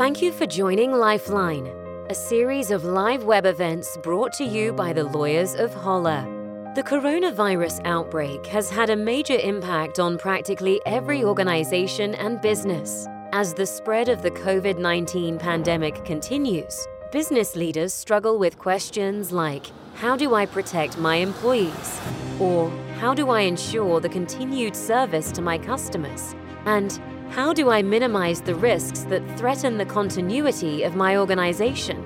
Thank you for joining Lifeline, a series of live web events brought to you by the lawyers of Holla. The coronavirus outbreak has had a major impact on practically every organization and business. As the spread of the COVID 19 pandemic continues, business leaders struggle with questions like How do I protect my employees? Or How do I ensure the continued service to my customers? And how do I minimize the risks that threaten the continuity of my organization?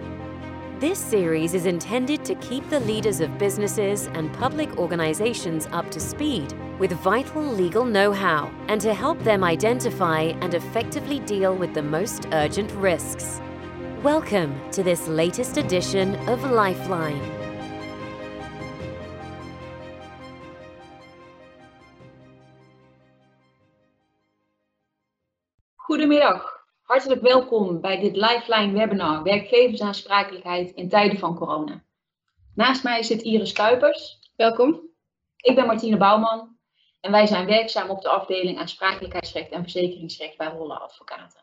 This series is intended to keep the leaders of businesses and public organizations up to speed with vital legal know how and to help them identify and effectively deal with the most urgent risks. Welcome to this latest edition of Lifeline. Goedemiddag, hartelijk welkom bij dit Lifeline webinar Werkgeversaansprakelijkheid in tijden van corona. Naast mij zit Iris Kuipers. Welkom. Ik ben Martine Bouwman en wij zijn werkzaam op de afdeling aansprakelijkheidsrecht en verzekeringsrecht bij Rolle Advocaten.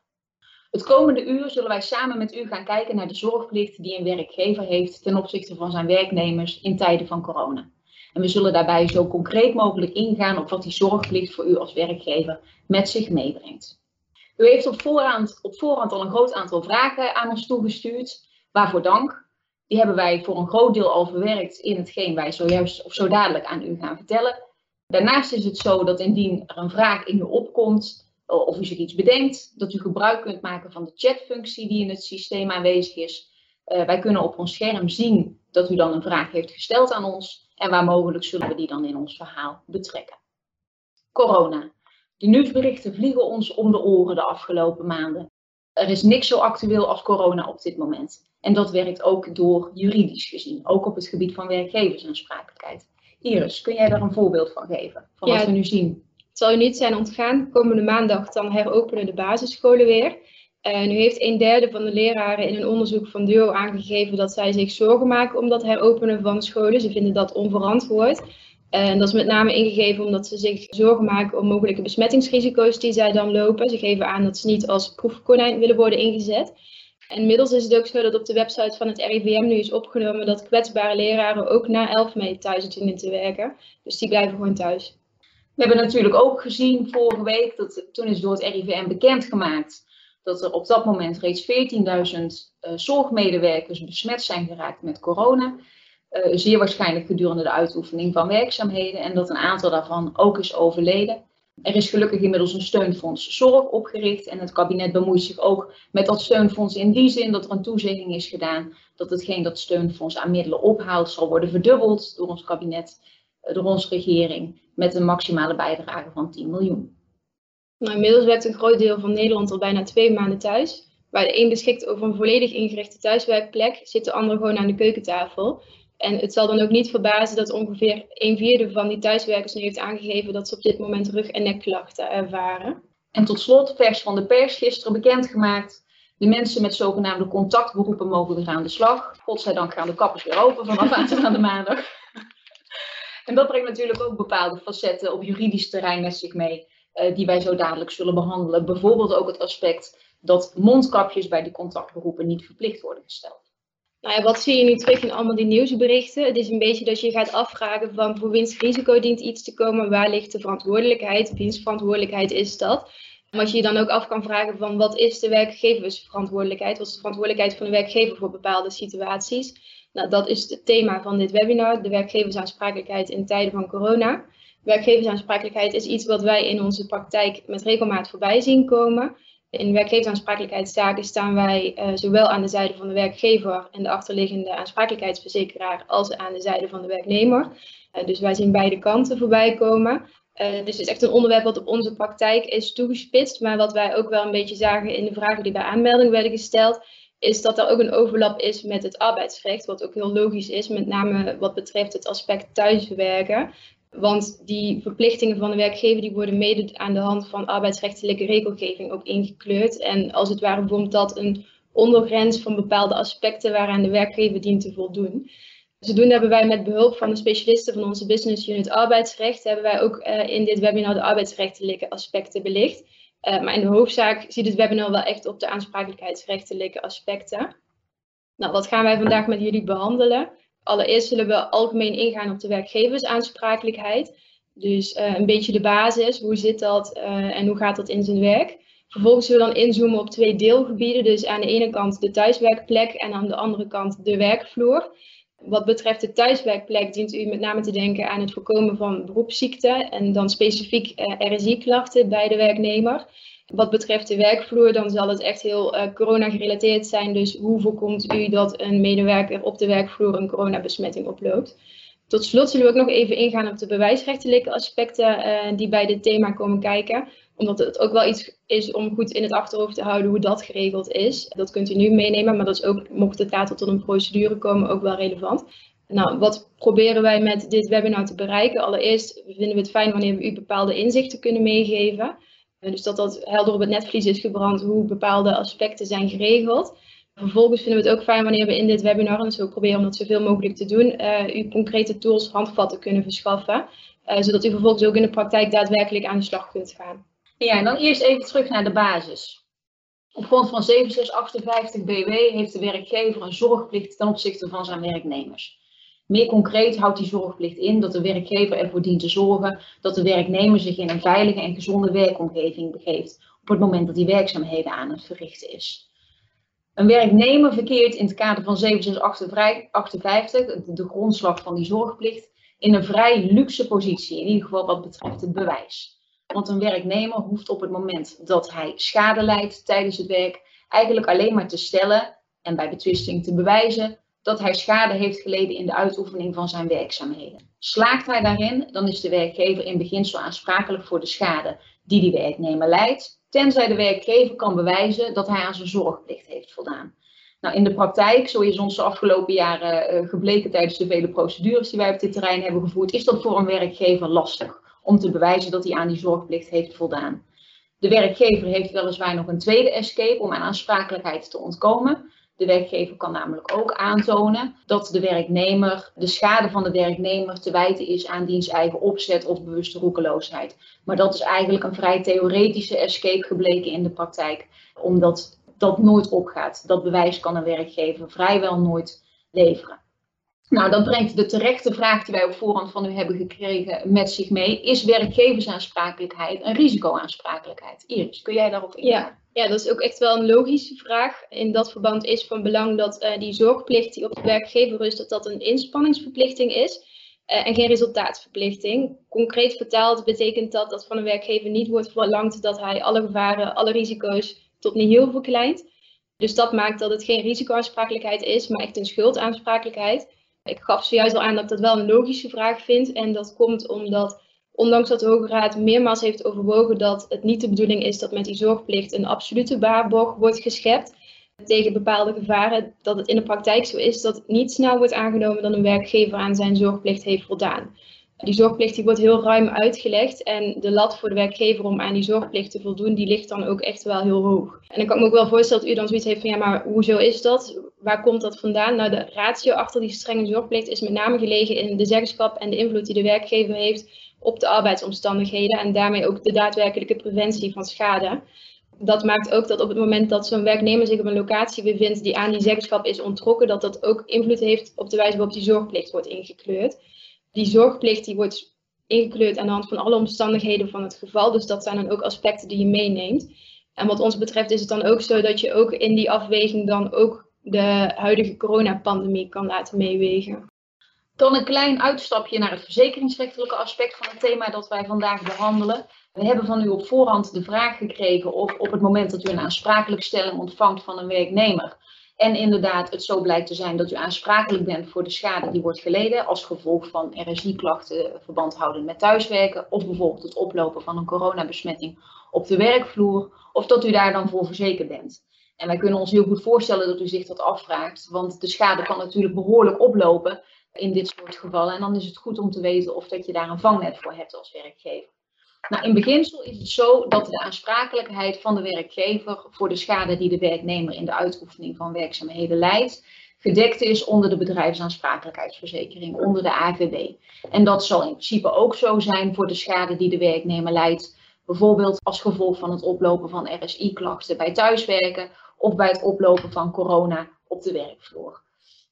Het komende uur zullen wij samen met u gaan kijken naar de zorgplicht die een werkgever heeft ten opzichte van zijn werknemers in tijden van corona. En we zullen daarbij zo concreet mogelijk ingaan op wat die zorgplicht voor u als werkgever met zich meebrengt. U heeft op voorhand, op voorhand al een groot aantal vragen aan ons toegestuurd. Waarvoor dank. Die hebben wij voor een groot deel al verwerkt in hetgeen wij zojuist of zo dadelijk aan u gaan vertellen. Daarnaast is het zo dat indien er een vraag in u opkomt of u zich iets bedenkt, dat u gebruik kunt maken van de chatfunctie die in het systeem aanwezig is. Uh, wij kunnen op ons scherm zien dat u dan een vraag heeft gesteld aan ons en waar mogelijk zullen we die dan in ons verhaal betrekken. Corona. De nieuwsberichten vliegen ons om de oren de afgelopen maanden. Er is niks zo actueel als corona op dit moment. En dat werkt ook door juridisch gezien, ook op het gebied van werkgeversaansprakelijkheid. Iris, kun jij daar een voorbeeld van geven, van wat we nu zien? Het zal u niet zijn ontgaan, komende maandag dan heropenen de basisscholen weer. Uh, nu heeft een derde van de leraren in een onderzoek van DUO aangegeven dat zij zich zorgen maken om dat heropenen van scholen. Ze vinden dat onverantwoord. En dat is met name ingegeven omdat ze zich zorgen maken om mogelijke besmettingsrisico's die zij dan lopen. Ze geven aan dat ze niet als proefkonijn willen worden ingezet. En inmiddels is het ook zo dat op de website van het RIVM nu is opgenomen dat kwetsbare leraren ook na 11 mei thuis dienen te werken. Dus die blijven gewoon thuis. We hebben natuurlijk ook gezien vorige week, dat toen is door het RIVM bekendgemaakt dat er op dat moment reeds 14.000 uh, zorgmedewerkers besmet zijn geraakt met corona. Uh, zeer waarschijnlijk gedurende de uitoefening van werkzaamheden en dat een aantal daarvan ook is overleden. Er is gelukkig inmiddels een steunfonds zorg opgericht en het kabinet bemoeit zich ook met dat steunfonds in die zin dat er een toezegging is gedaan dat hetgeen dat steunfonds aan middelen ophaalt zal worden verdubbeld door ons kabinet, uh, door onze regering, met een maximale bijdrage van 10 miljoen. Nou, inmiddels werkt een groot deel van Nederland al bijna twee maanden thuis. Waar de een beschikt over een volledig ingerichte thuiswerkplek, zit de ander gewoon aan de keukentafel. En het zal dan ook niet verbazen dat ongeveer een vierde van die thuiswerkers nu heeft aangegeven dat ze op dit moment rug- en nekklachten ervaren. En tot slot, vers van de pers, gisteren bekendgemaakt. De mensen met zogenaamde contactberoepen mogen weer aan de slag. Godzijdank gaan de kappers weer open vanaf aanstaande maandag. En dat brengt natuurlijk ook bepaalde facetten op juridisch terrein met zich mee, uh, die wij zo dadelijk zullen behandelen. Bijvoorbeeld ook het aspect dat mondkapjes bij die contactberoepen niet verplicht worden gesteld. Nou ja, wat zie je nu terug in allemaal die nieuwsberichten? Het is een beetje dat je gaat afvragen van voor wiens risico dient iets te komen, waar ligt de verantwoordelijkheid, wiens verantwoordelijkheid is dat? Wat je je dan ook af kan vragen van wat is de werkgeversverantwoordelijkheid, wat is de verantwoordelijkheid van de werkgever voor bepaalde situaties? Nou, dat is het thema van dit webinar, de werkgeversaansprakelijkheid in tijden van corona. Werkgeversaansprakelijkheid is iets wat wij in onze praktijk met regelmaat voorbij zien komen. In werkgeversaansprakelijkheidszaken staan wij uh, zowel aan de zijde van de werkgever en de achterliggende aansprakelijkheidsverzekeraar als aan de zijde van de werknemer. Uh, dus wij zien beide kanten voorbij komen. Uh, dus het is echt een onderwerp wat op onze praktijk is toegespitst. Maar wat wij ook wel een beetje zagen in de vragen die bij aanmelding werden gesteld, is dat er ook een overlap is met het arbeidsrecht. Wat ook heel logisch is, met name wat betreft het aspect thuiswerken. Want die verplichtingen van de werkgever die worden mede aan de hand van arbeidsrechtelijke regelgeving ook ingekleurd. En als het ware vormt dat een ondergrens van bepaalde aspecten waaraan de werkgever dient te voldoen. Zodoende hebben wij met behulp van de specialisten van onze business unit arbeidsrecht, hebben wij ook uh, in dit webinar de arbeidsrechtelijke aspecten belicht. maar in de hoofdzaak ziet het webinar wel echt op de aansprakelijkheidsrechtelijke aspecten. Nou, wat gaan wij vandaag met jullie behandelen? Allereerst zullen we algemeen ingaan op de werkgeversaansprakelijkheid. Dus uh, een beetje de basis, hoe zit dat uh, en hoe gaat dat in zijn werk? Vervolgens zullen we dan inzoomen op twee deelgebieden. Dus aan de ene kant de thuiswerkplek en aan de andere kant de werkvloer. Wat betreft de thuiswerkplek dient u met name te denken aan het voorkomen van beroepsziekten en dan specifiek uh, RSI-klachten bij de werknemer. Wat betreft de werkvloer, dan zal het echt heel uh, corona-gerelateerd zijn. Dus hoe voorkomt u dat een medewerker op de werkvloer een coronabesmetting oploopt? Tot slot zullen we ook nog even ingaan op de bewijsrechtelijke aspecten uh, die bij dit thema komen kijken. Omdat het ook wel iets is om goed in het achterhoofd te houden hoe dat geregeld is. Dat kunt u nu meenemen, maar dat is ook, mocht het later tot een procedure komen, ook wel relevant. Nou, wat proberen wij met dit webinar te bereiken? Allereerst vinden we het fijn wanneer we u bepaalde inzichten kunnen meegeven. Dus dat dat helder op het netvlies is gebrand hoe bepaalde aspecten zijn geregeld. Vervolgens vinden we het ook fijn wanneer we in dit webinar, en zo proberen om dat zoveel mogelijk te doen, uh, u concrete tools, handvatten kunnen verschaffen. Uh, zodat u vervolgens ook in de praktijk daadwerkelijk aan de slag kunt gaan. Ja, en dan eerst even terug naar de basis. Op grond van 7658 BW heeft de werkgever een zorgplicht ten opzichte van zijn werknemers. Meer concreet houdt die zorgplicht in dat de werkgever ervoor dient te zorgen dat de werknemer zich in een veilige en gezonde werkomgeving begeeft op het moment dat hij werkzaamheden aan het verrichten is. Een werknemer verkeert in het kader van 7658, de grondslag van die zorgplicht, in een vrij luxe positie, in ieder geval wat betreft het bewijs. Want een werknemer hoeft op het moment dat hij schade leidt tijdens het werk eigenlijk alleen maar te stellen en bij betwisting te bewijzen dat hij schade heeft geleden in de uitoefening van zijn werkzaamheden. Slaagt hij daarin, dan is de werkgever in beginsel aansprakelijk voor de schade die die werknemer leidt, tenzij de werkgever kan bewijzen dat hij aan zijn zorgplicht heeft voldaan. Nou, in de praktijk, zo is ons de afgelopen jaren uh, gebleken tijdens de vele procedures die wij op dit terrein hebben gevoerd, is dat voor een werkgever lastig om te bewijzen dat hij aan die zorgplicht heeft voldaan. De werkgever heeft weliswaar nog een tweede escape om aan aansprakelijkheid te ontkomen. De werkgever kan namelijk ook aantonen dat de werknemer, de schade van de werknemer te wijten is aan diens eigen opzet of bewuste roekeloosheid. Maar dat is eigenlijk een vrij theoretische escape gebleken in de praktijk, omdat dat nooit opgaat. Dat bewijs kan een werkgever vrijwel nooit leveren. Nou, dat brengt de terechte vraag die wij op voorhand van u hebben gekregen met zich mee. Is werkgeversaansprakelijkheid een risicoaansprakelijkheid? Iris, kun jij daarop ingaan? Ja. Ja, dat is ook echt wel een logische vraag. In dat verband is van belang dat uh, die zorgplicht die op de werkgever rust, dat dat een inspanningsverplichting is uh, en geen resultaatverplichting. Concreet vertaald betekent dat dat van een werkgever niet wordt verlangd dat hij alle gevaren, alle risico's tot nihil verkleint. Dus dat maakt dat het geen risicoaansprakelijkheid is, maar echt een schuldaansprakelijkheid. Ik gaf zojuist al aan dat ik dat wel een logische vraag vind. En dat komt omdat Ondanks dat de Hoge Raad meermaals heeft overwogen dat het niet de bedoeling is dat met die zorgplicht een absolute waarborg wordt geschept tegen bepaalde gevaren, dat het in de praktijk zo is dat niet snel wordt aangenomen dat een werkgever aan zijn zorgplicht heeft voldaan. Die zorgplicht die wordt heel ruim uitgelegd en de lat voor de werkgever om aan die zorgplicht te voldoen, die ligt dan ook echt wel heel hoog. En ik kan me ook wel voorstellen dat u dan zoiets heeft van ja, maar hoezo is dat? Waar komt dat vandaan? Nou, de ratio achter die strenge zorgplicht is met name gelegen in de zeggenschap en de invloed die de werkgever heeft op de arbeidsomstandigheden en daarmee ook de daadwerkelijke preventie van schade. Dat maakt ook dat op het moment dat zo'n werknemer zich op een locatie bevindt die aan die zeggenschap is ontrokken, dat dat ook invloed heeft op de wijze waarop die zorgplicht wordt ingekleurd. Die zorgplicht die wordt ingekleurd aan de hand van alle omstandigheden van het geval, dus dat zijn dan ook aspecten die je meeneemt. En wat ons betreft is het dan ook zo dat je ook in die afweging dan ook de huidige coronapandemie kan laten meewegen. Dan een klein uitstapje naar het verzekeringsrechtelijke aspect van het thema dat wij vandaag behandelen. We hebben van u op voorhand de vraag gekregen of op het moment dat u een aansprakelijkstelling ontvangt van een werknemer. En inderdaad, het zo blijkt te zijn dat u aansprakelijk bent voor de schade die wordt geleden als gevolg van RSI-klachten verband houden met thuiswerken of bijvoorbeeld het oplopen van een coronabesmetting op de werkvloer of dat u daar dan voor verzekerd bent. En wij kunnen ons heel goed voorstellen dat u zich dat afvraagt, want de schade kan natuurlijk behoorlijk oplopen in dit soort gevallen. En dan is het goed om te weten of dat je daar een vangnet voor hebt als werkgever. Nou, in beginsel is het zo dat de aansprakelijkheid van de werkgever voor de schade die de werknemer in de uitoefening van werkzaamheden leidt, gedekt is onder de bedrijfsaansprakelijkheidsverzekering, onder de AVB. En dat zal in principe ook zo zijn voor de schade die de werknemer leidt, Bijvoorbeeld als gevolg van het oplopen van RSI-klachten bij thuiswerken of bij het oplopen van corona op de werkvloer.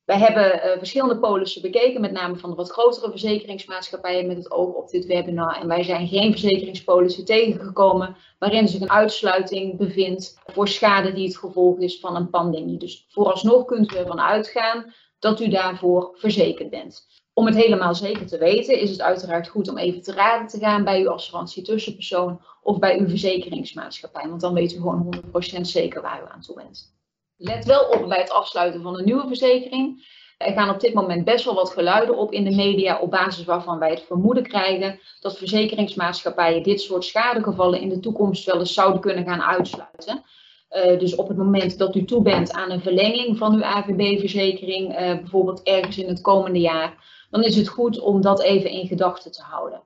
Wij hebben uh, verschillende polissen bekeken, met name van de wat grotere verzekeringsmaatschappijen met het oog op dit webinar. En wij zijn geen verzekeringspolissen tegengekomen waarin zich een uitsluiting bevindt voor schade die het gevolg is van een pandemie. Dus vooralsnog kunt u ervan uitgaan dat u daarvoor verzekerd bent. Om het helemaal zeker te weten is het uiteraard goed om even te raden te gaan bij uw assurantietussenpersoon of bij uw verzekeringsmaatschappij. Want dan weet u gewoon 100% zeker waar u aan toe bent. Let wel op bij het afsluiten van een nieuwe verzekering. Er gaan op dit moment best wel wat geluiden op in de media op basis waarvan wij het vermoeden krijgen dat verzekeringsmaatschappijen dit soort schadegevallen in de toekomst wel eens zouden kunnen gaan uitsluiten. Uh, dus op het moment dat u toe bent aan een verlenging van uw AVB-verzekering, eh, bijvoorbeeld ergens in het komende jaar, dan is het goed om dat even in gedachten te houden.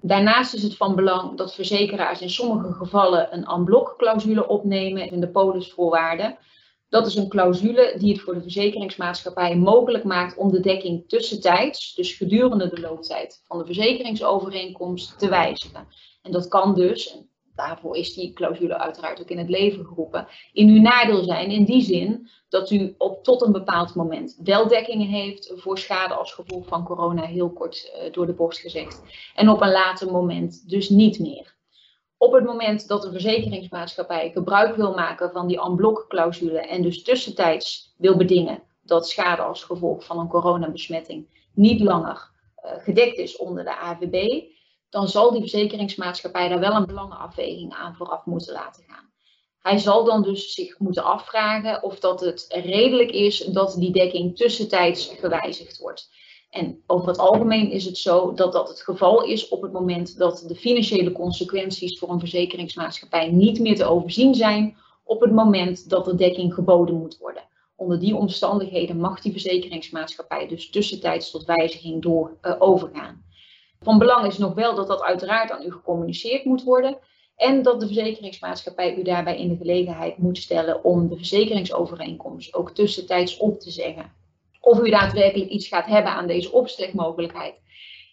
Daarnaast is het van belang dat verzekeraars in sommige gevallen een unblock-clausule opnemen in de polisvoorwaarden. Dat is een clausule die het voor de verzekeringsmaatschappij mogelijk maakt om de dekking tussentijds, dus gedurende de looptijd van de verzekeringsovereenkomst, te wijzigen. En dat kan dus, en daarvoor is die clausule uiteraard ook in het leven geroepen, in uw nadeel zijn in die zin dat u op tot een bepaald moment wel dekkingen heeft voor schade als gevolg van corona, heel kort uh, door de borst gezegd, en op een later moment dus niet meer. Op het moment dat de verzekeringsmaatschappij gebruik wil maken van die unblock clausule en dus tussentijds wil bedingen dat schade als gevolg van een coronabesmetting niet langer uh, gedekt is onder de AVB, dan zal die verzekeringsmaatschappij daar wel een belangenafweging aan vooraf moeten laten gaan. Hij zal dan dus zich moeten afvragen of dat het redelijk is dat die dekking tussentijds gewijzigd wordt. En over het algemeen is het zo dat dat het geval is op het moment dat de financiële consequenties voor een verzekeringsmaatschappij niet meer te overzien zijn op het moment dat de dekking geboden moet worden. Onder die omstandigheden mag die verzekeringsmaatschappij dus tussentijds tot wijziging door uh, overgaan. Van belang is nog wel dat dat uiteraard aan u gecommuniceerd moet worden en dat de verzekeringsmaatschappij u daarbij in de gelegenheid moet stellen om de verzekeringsovereenkomst ook tussentijds op te zeggen. Of u daadwerkelijk iets gaat hebben aan deze opstegmogelijkheid,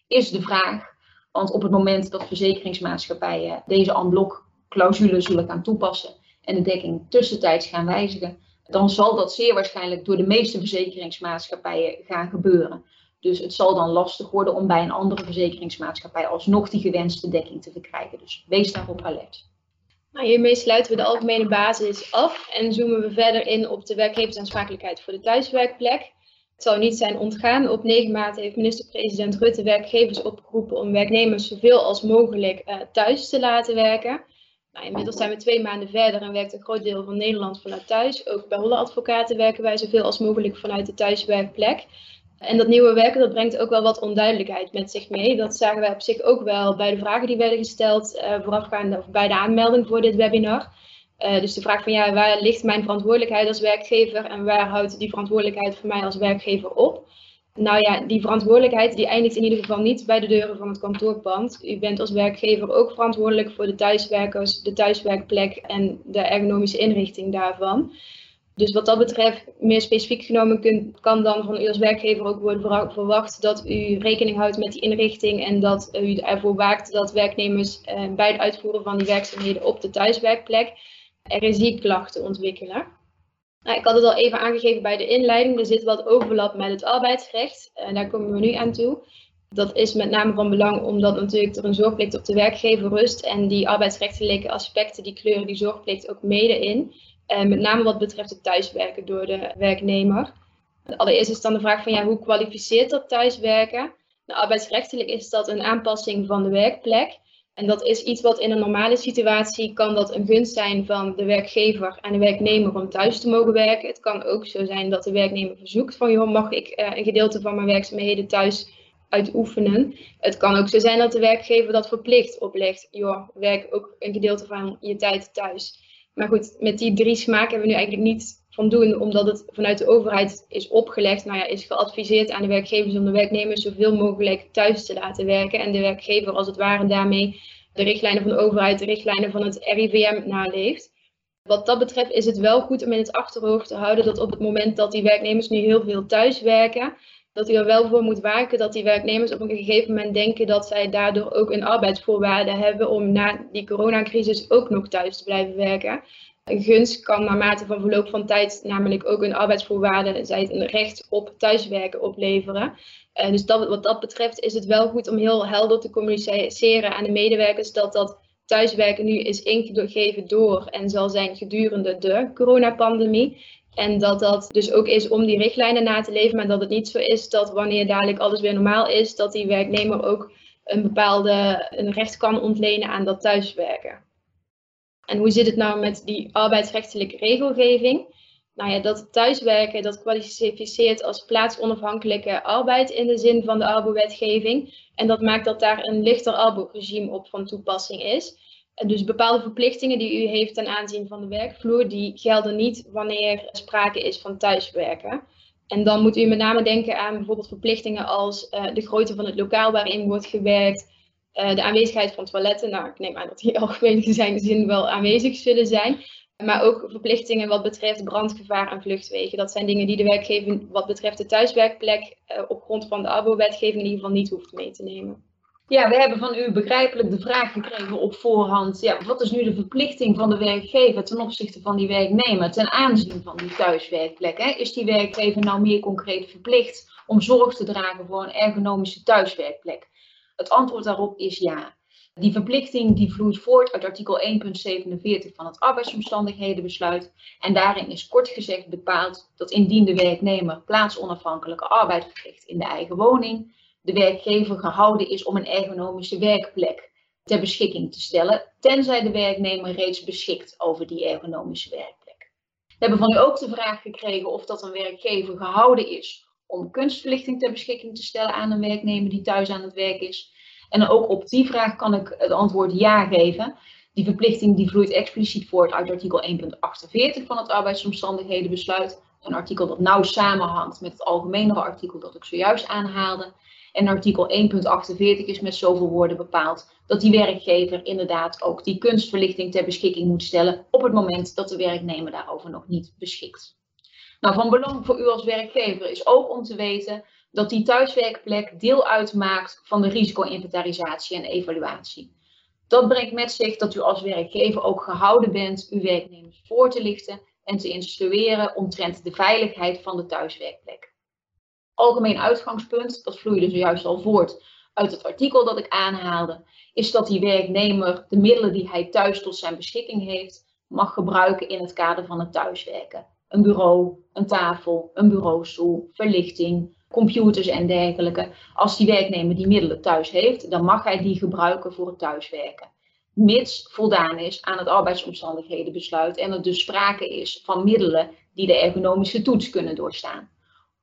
is de vraag. Want op het moment dat verzekeringsmaatschappijen deze unblock clausule zullen gaan toepassen en de dekking tussentijds gaan wijzigen, dan zal dat zeer waarschijnlijk door de meeste verzekeringsmaatschappijen gaan gebeuren. Dus het zal dan lastig worden om bij een andere verzekeringsmaatschappij alsnog die gewenste dekking te verkrijgen. Dus wees daarop alert. Nou, hiermee sluiten we de algemene basis af en zoomen we verder in op de werkgeversaansprakelijkheid voor de thuiswerkplek. Het zou niet zijn ontgaan. Op 9 maart heeft minister-president Rutte werkgevers opgeroepen om werknemers zoveel als mogelijk uh, thuis te laten werken. Nou, inmiddels zijn we twee maanden verder en werkt een groot deel van Nederland vanuit thuis. Ook bij Holle Advocaten werken wij zoveel als mogelijk vanuit de thuiswerkplek. En dat nieuwe werken dat brengt ook wel wat onduidelijkheid met zich mee. Dat zagen wij op zich ook wel bij de vragen die werden gesteld uh, of bij de aanmelding voor dit webinar. Uh, dus de vraag van ja, waar ligt mijn verantwoordelijkheid als werkgever en waar houdt die verantwoordelijkheid voor mij als werkgever op? Nou ja, die verantwoordelijkheid die eindigt in ieder geval niet bij de deuren van het kantoorpand. U bent als werkgever ook verantwoordelijk voor de thuiswerkers, de thuiswerkplek en de ergonomische inrichting daarvan. Dus wat dat betreft, meer specifiek genomen, kan dan van u als werkgever ook worden verwacht dat u rekening houdt met die inrichting en dat u ervoor waakt dat werknemers eh, bij het uitvoeren van die werkzaamheden op de thuiswerkplek RSI-klachten ontwikkelen. Nou, ik had het al even aangegeven bij de inleiding, er zit wat overlap met het arbeidsrecht en daar komen we nu aan toe. Dat is met name van belang omdat natuurlijk er een zorgplicht op de werkgever rust en die arbeidsrechtelijke aspecten die kleuren die zorgplicht ook mede in. En met name wat betreft het thuiswerken door de werknemer. Allereerst is dan de vraag van ja, hoe kwalificeert dat thuiswerken? Nou, arbeidsrechtelijk is dat een aanpassing van de werkplek. En dat is iets wat in een normale situatie kan dat een gunst zijn van de werkgever en de werknemer om thuis te mogen werken. Het kan ook zo zijn dat de werknemer verzoekt van joh, mag ik uh, een gedeelte van mijn werkzaamheden thuis uitoefenen. Het kan ook zo zijn dat de werkgever dat verplicht oplegt. Joh, werk ook een gedeelte van je tijd thuis. Maar goed, met die drie smaken hebben we nu eigenlijk niet van doen, omdat het vanuit de overheid is opgelegd, nou ja, is geadviseerd aan de werkgevers om de werknemers zoveel mogelijk thuis te laten werken. En de werkgever als het ware daarmee de richtlijnen van de overheid, de richtlijnen van het RIVM naleeft. Wat dat betreft is het wel goed om in het achterhoofd te houden dat op het moment dat die werknemers nu heel veel thuis werken, dat hij er wel voor moet waken dat die werknemers op een gegeven moment denken dat zij daardoor ook een arbeidsvoorwaarde hebben om na die coronacrisis ook nog thuis te blijven werken. Gunst kan naarmate van verloop van tijd namelijk ook een arbeidsvoorwaarde, zij het een recht op thuiswerken opleveren. Uh, dus dat, wat dat betreft is het wel goed om heel helder te communiceren aan de medewerkers dat dat thuiswerken nu is ingegeven door en zal zijn gedurende de coronapandemie. En dat dat dus ook is om die richtlijnen na te leven, maar dat het niet zo is dat wanneer dadelijk alles weer normaal is, dat die werknemer ook een bepaalde een recht kan ontlenen aan dat thuiswerken. En hoe zit het nou met die arbeidsrechtelijke regelgeving? Nou ja, dat thuiswerken, dat kwalificeert als plaatsonafhankelijke arbeid in de zin van de arbowetgeving. En dat maakt dat daar een lichter arbo-regime op van toepassing is. En dus bepaalde verplichtingen die u heeft ten aanzien van de werkvloer, die gelden niet wanneer sprake is van thuiswerken. En dan moet u met name denken aan bijvoorbeeld verplichtingen als uh, de grootte van het lokaal waarin wordt gewerkt, uh, de aanwezigheid van toiletten. Nou, ik neem aan dat die algemeen gezijn zin wel aanwezig zullen zijn. Maar ook verplichtingen wat betreft brandgevaar en vluchtwegen. Dat zijn dingen die de werkgeving wat betreft de thuiswerkplek uh, op grond van de ABO-wetgeving in ieder geval niet hoeft mee te nemen. Ja, we hebben van u begrijpelijk de vraag gekregen op voorhand. Ja, wat is nu de verplichting van de werkgever ten opzichte van die werknemer ten aanzien van die thuiswerkplek? Hè? Is die werkgever nou meer concreet verplicht om zorg te dragen voor een ergonomische thuiswerkplek? Het antwoord daarop is ja. Die verplichting die vloeit voort uit artikel 1.47 van het arbeidsomstandighedenbesluit. En daarin is kort gezegd bepaald dat indien de werknemer plaatsonafhankelijke arbeid verricht in de eigen woning, de werkgever gehouden is om een ergonomische werkplek ter beschikking te stellen, tenzij de werknemer reeds beschikt over die ergonomische werkplek. We hebben van u ook de vraag gekregen of dat een werkgever gehouden is om kunstverlichting ter beschikking te stellen aan een werknemer die thuis aan het werk is. En ook op die vraag kan ik het antwoord ja geven. Die verplichting die vloeit expliciet voort uit artikel 1.48 van het arbeidsomstandighedenbesluit. Een artikel dat nauw samenhangt met het algemenere artikel dat ik zojuist aanhaalde. En artikel 1.48 is met zoveel woorden bepaald dat die werkgever inderdaad ook die kunstverlichting ter beschikking moet stellen op het moment dat de werknemer daarover nog niet beschikt. Nou, van belang voor u als werkgever is ook om te weten dat die thuiswerkplek deel uitmaakt van de risico-inventarisatie en evaluatie. Dat brengt met zich dat u als werkgever ook gehouden bent uw werknemers voor te lichten en te instrueren omtrent de veiligheid van de thuiswerkplek algemeen uitgangspunt, dat vloeide zojuist al voort uit het artikel dat ik aanhaalde, is dat die werknemer de middelen die hij thuis tot zijn beschikking heeft, mag gebruiken in het kader van het thuiswerken. Een bureau, een tafel, een bureaustoel, verlichting, computers en dergelijke. Als die werknemer die middelen thuis heeft, dan mag hij die gebruiken voor het thuiswerken. Mits voldaan is aan het arbeidsomstandighedenbesluit en er dus sprake is van middelen die de ergonomische toets kunnen doorstaan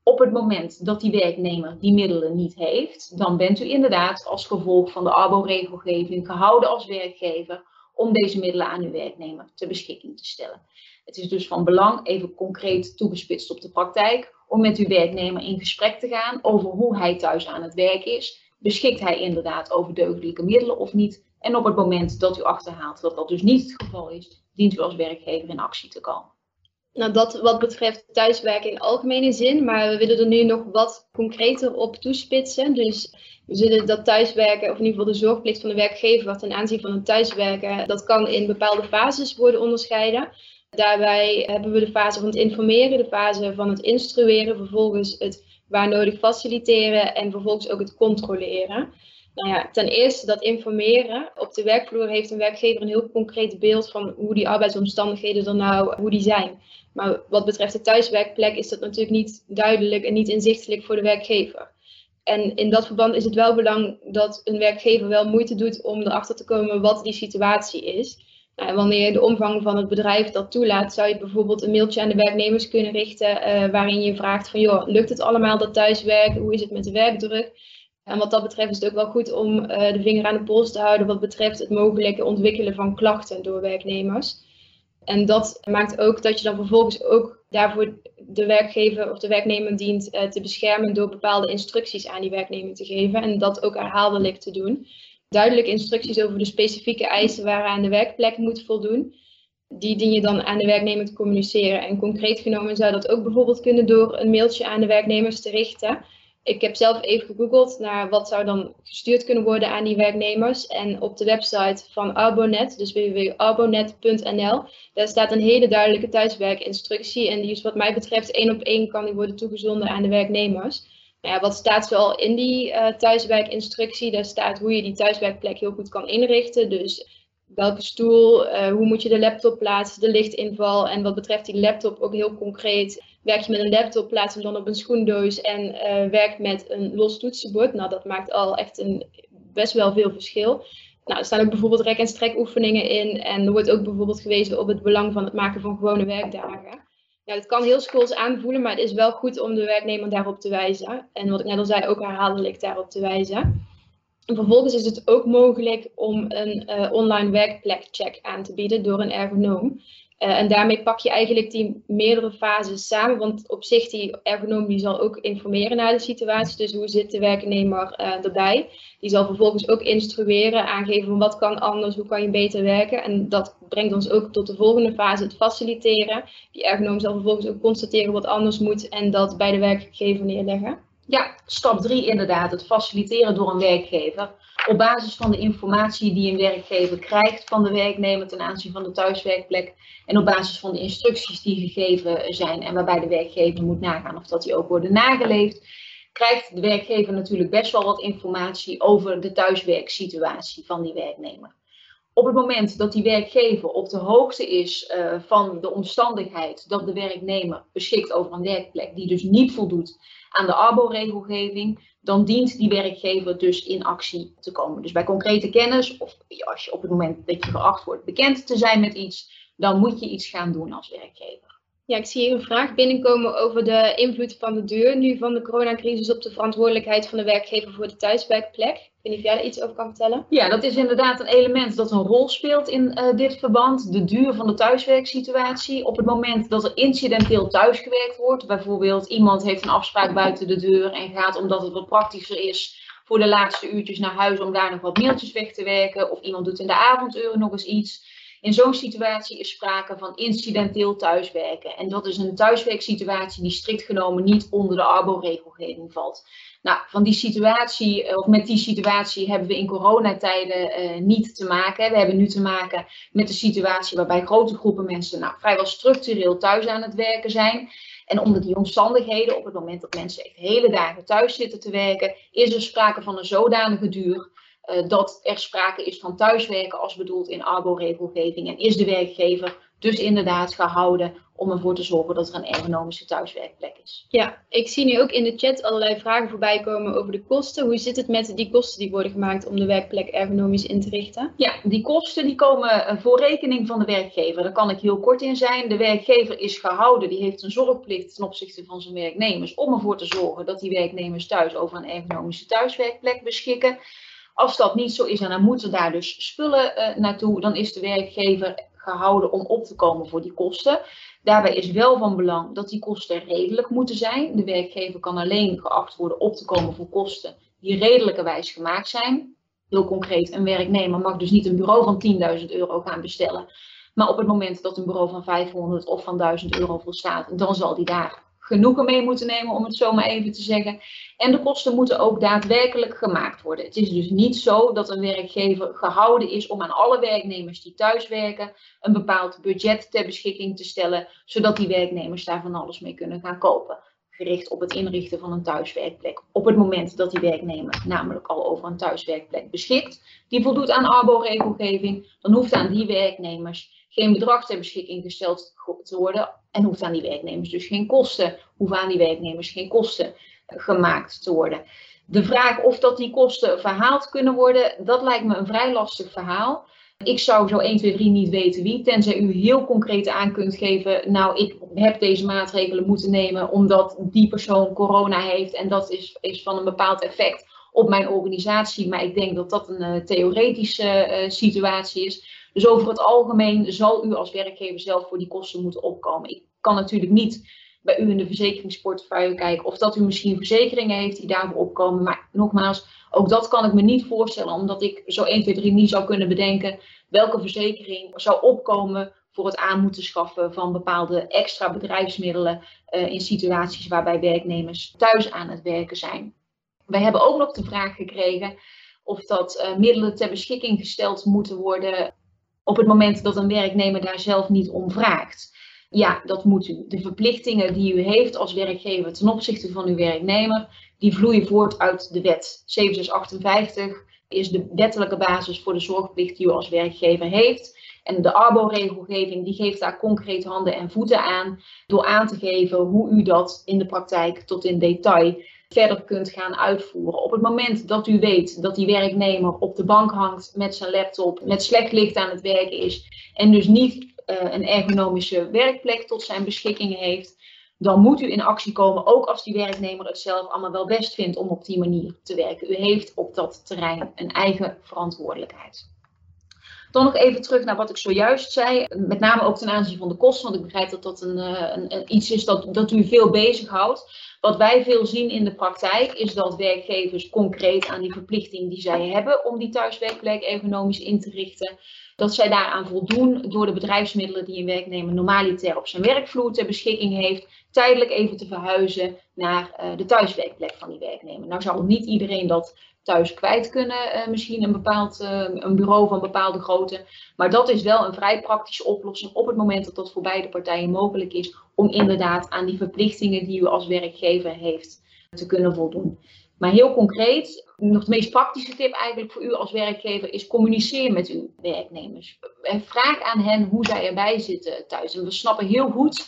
op het moment dat die werknemer die middelen niet heeft, dan bent u inderdaad als gevolg van de ARBO-regelgeving gehouden als werkgever om deze middelen aan uw werknemer ter beschikking te stellen. Het is dus van belang, even concreet toegespitst op de praktijk, om met uw werknemer in gesprek te gaan over hoe hij thuis aan het werk is. Beschikt hij inderdaad over deugdelijke middelen of niet? En op het moment dat u achterhaalt dat dat dus niet het geval is, dient u als werkgever in actie te komen. Nou, dat wat betreft thuiswerken in algemene zin, maar we willen er nu nog wat concreter op toespitsen. Dus we zullen dat thuiswerken, of in ieder geval de zorgplicht van de werkgever ten aanzien van het thuiswerken, dat kan in bepaalde fases worden onderscheiden. Daarbij hebben we de fase van het informeren, de fase van het instrueren, vervolgens het waar nodig faciliteren en vervolgens ook het controleren. Nou ja, ten eerste dat informeren. Op de werkvloer heeft een werkgever een heel concreet beeld van hoe die arbeidsomstandigheden er nou, hoe die zijn. Maar wat betreft de thuiswerkplek is dat natuurlijk niet duidelijk en niet inzichtelijk voor de werkgever. En in dat verband is het wel belangrijk dat een werkgever wel moeite doet om erachter te komen wat die situatie is. Nou, wanneer de omvang van het bedrijf dat toelaat, zou je bijvoorbeeld een mailtje aan de werknemers kunnen richten uh, waarin je vraagt van joh, lukt het allemaal dat thuiswerken? Hoe is het met de werkdruk? En wat dat betreft is het ook wel goed om uh, de vinger aan de pols te houden wat betreft het mogelijke ontwikkelen van klachten door werknemers. En dat maakt ook dat je dan vervolgens ook daarvoor de werkgever of de werknemer dient te beschermen door bepaalde instructies aan die werknemer te geven en dat ook herhaaldelijk te doen. Duidelijke instructies over de specifieke eisen waaraan de werkplek moet voldoen. Die dien je dan aan de werknemer te communiceren. En concreet genomen zou dat ook bijvoorbeeld kunnen door een mailtje aan de werknemers te richten Ik heb zelf even gegoogeld naar wat zou dan gestuurd kunnen worden aan die werknemers. En op de website van Arbonet, dus www.arbonet.nl, daar staat een hele duidelijke thuiswerkinstructie. En die is wat mij betreft één op één kan die worden toegezonden aan de werknemers. Ja, wat staat zoal in die uh, thuiswerkinstructie? Daar staat hoe je die thuiswerkplek heel goed kan inrichten. Dus welke stoel, uh, hoe moet je de laptop plaatsen, de lichtinval. En wat betreft die laptop ook heel concreet. Werk je met een laptop, plaats hem dan op een schoendoos en uh, werk met een los toetsenbord. Nou, dat maakt al echt een, best wel veel verschil. Nou, er staan ook bijvoorbeeld rek- en strekoefeningen in. En er wordt ook bijvoorbeeld gewezen op het belang van het maken van gewone werkdagen. Ja, het kan heel schools aanvoelen, maar het is wel goed om de werknemer daarop te wijzen. En wat ik net al zei, ook herhaaldelijk daarop te wijzen. En vervolgens is het ook mogelijk om een uh, online werkplekcheck aan te bieden door een ergonoom. Uh, en daarmee pak je eigenlijk die meerdere fases samen, want op zich die ergonoom die zal ook informeren naar de situatie. Dus hoe zit de werknemer uh, erbij? Die zal vervolgens ook instrueren, aangeven van wat kan anders, hoe kan je beter werken. En dat brengt ons ook tot de volgende fase, het faciliteren. Die ergonoom zal vervolgens ook constateren wat anders moet en dat bij de werkgever neerleggen. Ja, stap 3 inderdaad, het faciliteren door een werkgever. Op basis van de informatie die een werkgever krijgt van de werknemer ten aanzien van de thuiswerkplek. En op basis van de instructies die gegeven zijn en waarbij de werkgever moet nagaan of dat die ook worden nageleefd. Krijgt de werkgever natuurlijk best wel wat informatie over de thuiswerksituatie van die werknemer. Op het moment dat die werkgever op de hoogte is uh, van de omstandigheid dat de werknemer beschikt over een werkplek die dus niet voldoet aan de ARBO-regelgeving, dan dient die werkgever dus in actie te komen. Dus bij concrete kennis, of als je op het moment dat je geacht wordt bekend te zijn met iets, dan moet je iets gaan doen als werkgever. Ja, ik zie hier een vraag binnenkomen over de invloed van de deur nu van de coronacrisis op de verantwoordelijkheid van de werkgever voor de thuiswerkplek. Ik weet niet of jij daar iets over kan vertellen. Ja, dat is inderdaad een element dat een rol speelt in uh, dit verband. De duur van de thuiswerksituatie. Op het moment dat er incidenteel thuisgewerkt wordt, bijvoorbeeld iemand heeft een afspraak buiten de deur en gaat omdat het wat praktischer is voor de laatste uurtjes naar huis om daar nog wat mailtjes weg te werken. Of iemand doet in de avonduren nog eens iets. In zo'n situatie is sprake van incidenteel thuiswerken. En dat is een thuiswerksituatie die strikt genomen niet onder de ARBO-regelgeving valt. Nou, van die situatie, of met die situatie hebben we in coronatijden uh, niet te maken. We hebben nu te maken met de situatie waarbij grote groepen mensen nou, vrijwel structureel thuis aan het werken zijn. En onder die omstandigheden, op het moment dat mensen echt hele dagen thuis zitten te werken, is er sprake van een zodanige duur uh, dat er sprake is van thuiswerken als bedoeld in ARBO-regelgeving. En is de werkgever dus inderdaad gehouden om ervoor te zorgen dat er een ergonomische thuiswerkplek is. Ja, ik zie nu ook in de chat allerlei vragen voorbij komen over de kosten. Hoe zit het met die kosten die worden gemaakt om de werkplek ergonomisch in te richten? Ja, die kosten die komen voor rekening van de werkgever. Daar kan ik heel kort in zijn. De werkgever is gehouden, die heeft een zorgplicht ten opzichte van zijn werknemers om ervoor te zorgen dat die werknemers thuis over een ergonomische thuiswerkplek beschikken. Als dat niet zo is en dan moeten daar dus spullen uh, naartoe, dan is de werkgever gehouden om op te komen voor die kosten. Daarbij is wel van belang dat die kosten redelijk moeten zijn. De werkgever kan alleen geacht worden op te komen voor kosten die redelijkerwijs gemaakt zijn. Heel concreet, een werknemer mag dus niet een bureau van 10.000 euro gaan bestellen. Maar op het moment dat een bureau van 500 of van 1000 euro volstaat, dan zal die daar genoegen mee moeten nemen, om het zo maar even te zeggen. En de kosten moeten ook daadwerkelijk gemaakt worden. Het is dus niet zo dat een werkgever gehouden is om aan alle werknemers die thuis werken een bepaald budget ter beschikking te stellen, zodat die werknemers daar van alles mee kunnen gaan kopen. Gericht op het inrichten van een thuiswerkplek. Op het moment dat die werknemer namelijk al over een thuiswerkplek beschikt, die voldoet aan ARBO-regelgeving, dan hoeft aan die werknemers geen bedrag ter beschikking gesteld te worden en hoeft aan die werknemers dus geen kosten, hoeven aan die werknemers geen kosten gemaakt te worden. De vraag of dat die kosten verhaald kunnen worden, dat lijkt me een vrij lastig verhaal. Ik zou zo 1, 2, 3 niet weten wie, tenzij u heel concreet aan kunt geven, nou ik heb deze maatregelen moeten nemen omdat die persoon corona heeft en dat is, is van een bepaald effect op mijn organisatie. Maar ik denk dat dat een uh, theoretische uh, situatie is. Dus over het algemeen zal u als werkgever zelf voor die kosten moeten opkomen. Kan natuurlijk niet bij u in de verzekeringsportefeuille kijken of dat u misschien verzekeringen heeft die daarvoor opkomen. Maar nogmaals, ook dat kan ik me niet voorstellen, omdat ik zo 1, 2, 3 niet zou kunnen bedenken welke verzekering zou opkomen voor het aan moeten schaffen van bepaalde extra bedrijfsmiddelen uh, in situaties waarbij werknemers thuis aan het werken zijn. Wij hebben ook nog de vraag gekregen of dat uh, middelen ter beschikking gesteld moeten worden op het moment dat een werknemer daar zelf niet om vraagt. Ja, dat moet u. De verplichtingen die u heeft als werkgever ten opzichte van uw werknemer, die vloeien voort uit de wet. 7658 is de wettelijke basis voor de zorgplicht die u als werkgever heeft. En de ARBO-regelgeving die geeft daar concreet handen en voeten aan door aan te geven hoe u dat in de praktijk tot in detail verder kunt gaan uitvoeren. Op het moment dat u weet dat die werknemer op de bank hangt met zijn laptop, met slecht licht aan het werken is en dus niet een ergonomische werkplek tot zijn beschikking heeft, dan moet u in actie komen, ook als die werknemer het zelf allemaal wel best vindt om op die manier te werken. U heeft op dat terrein een eigen verantwoordelijkheid. Dan nog even terug naar wat ik zojuist zei, met name ook ten aanzien van de kosten, want ik begrijp dat dat een, eh, een iets is dat, dat u veel bezighoudt. Wat wij veel zien in de praktijk is dat werkgevers concreet aan die verplichting die zij hebben om die thuiswerkplek ergonomisch in te richten, dat zij daaraan voldoen door de bedrijfsmiddelen die een werknemer normaliter op zijn werkvloer ter beschikking heeft, tijdelijk even te verhuizen naar uh, de thuiswerkplek van die werknemer. Nou zal niet iedereen dat thuis kwijt kunnen, uh, misschien een bepaald uh, een bureau van bepaalde grootte. Maar dat is wel een vrij praktische oplossing op het moment dat dat voor beide partijen mogelijk is, om inderdaad aan die verplichtingen die u als werkgever heeft te kunnen voldoen. Maar heel concreet, nog de meest praktische tip eigenlijk voor u als werkgever is communiceer met uw werknemers. Vraag aan hen hoe zij erbij zitten thuis. En we snappen heel goed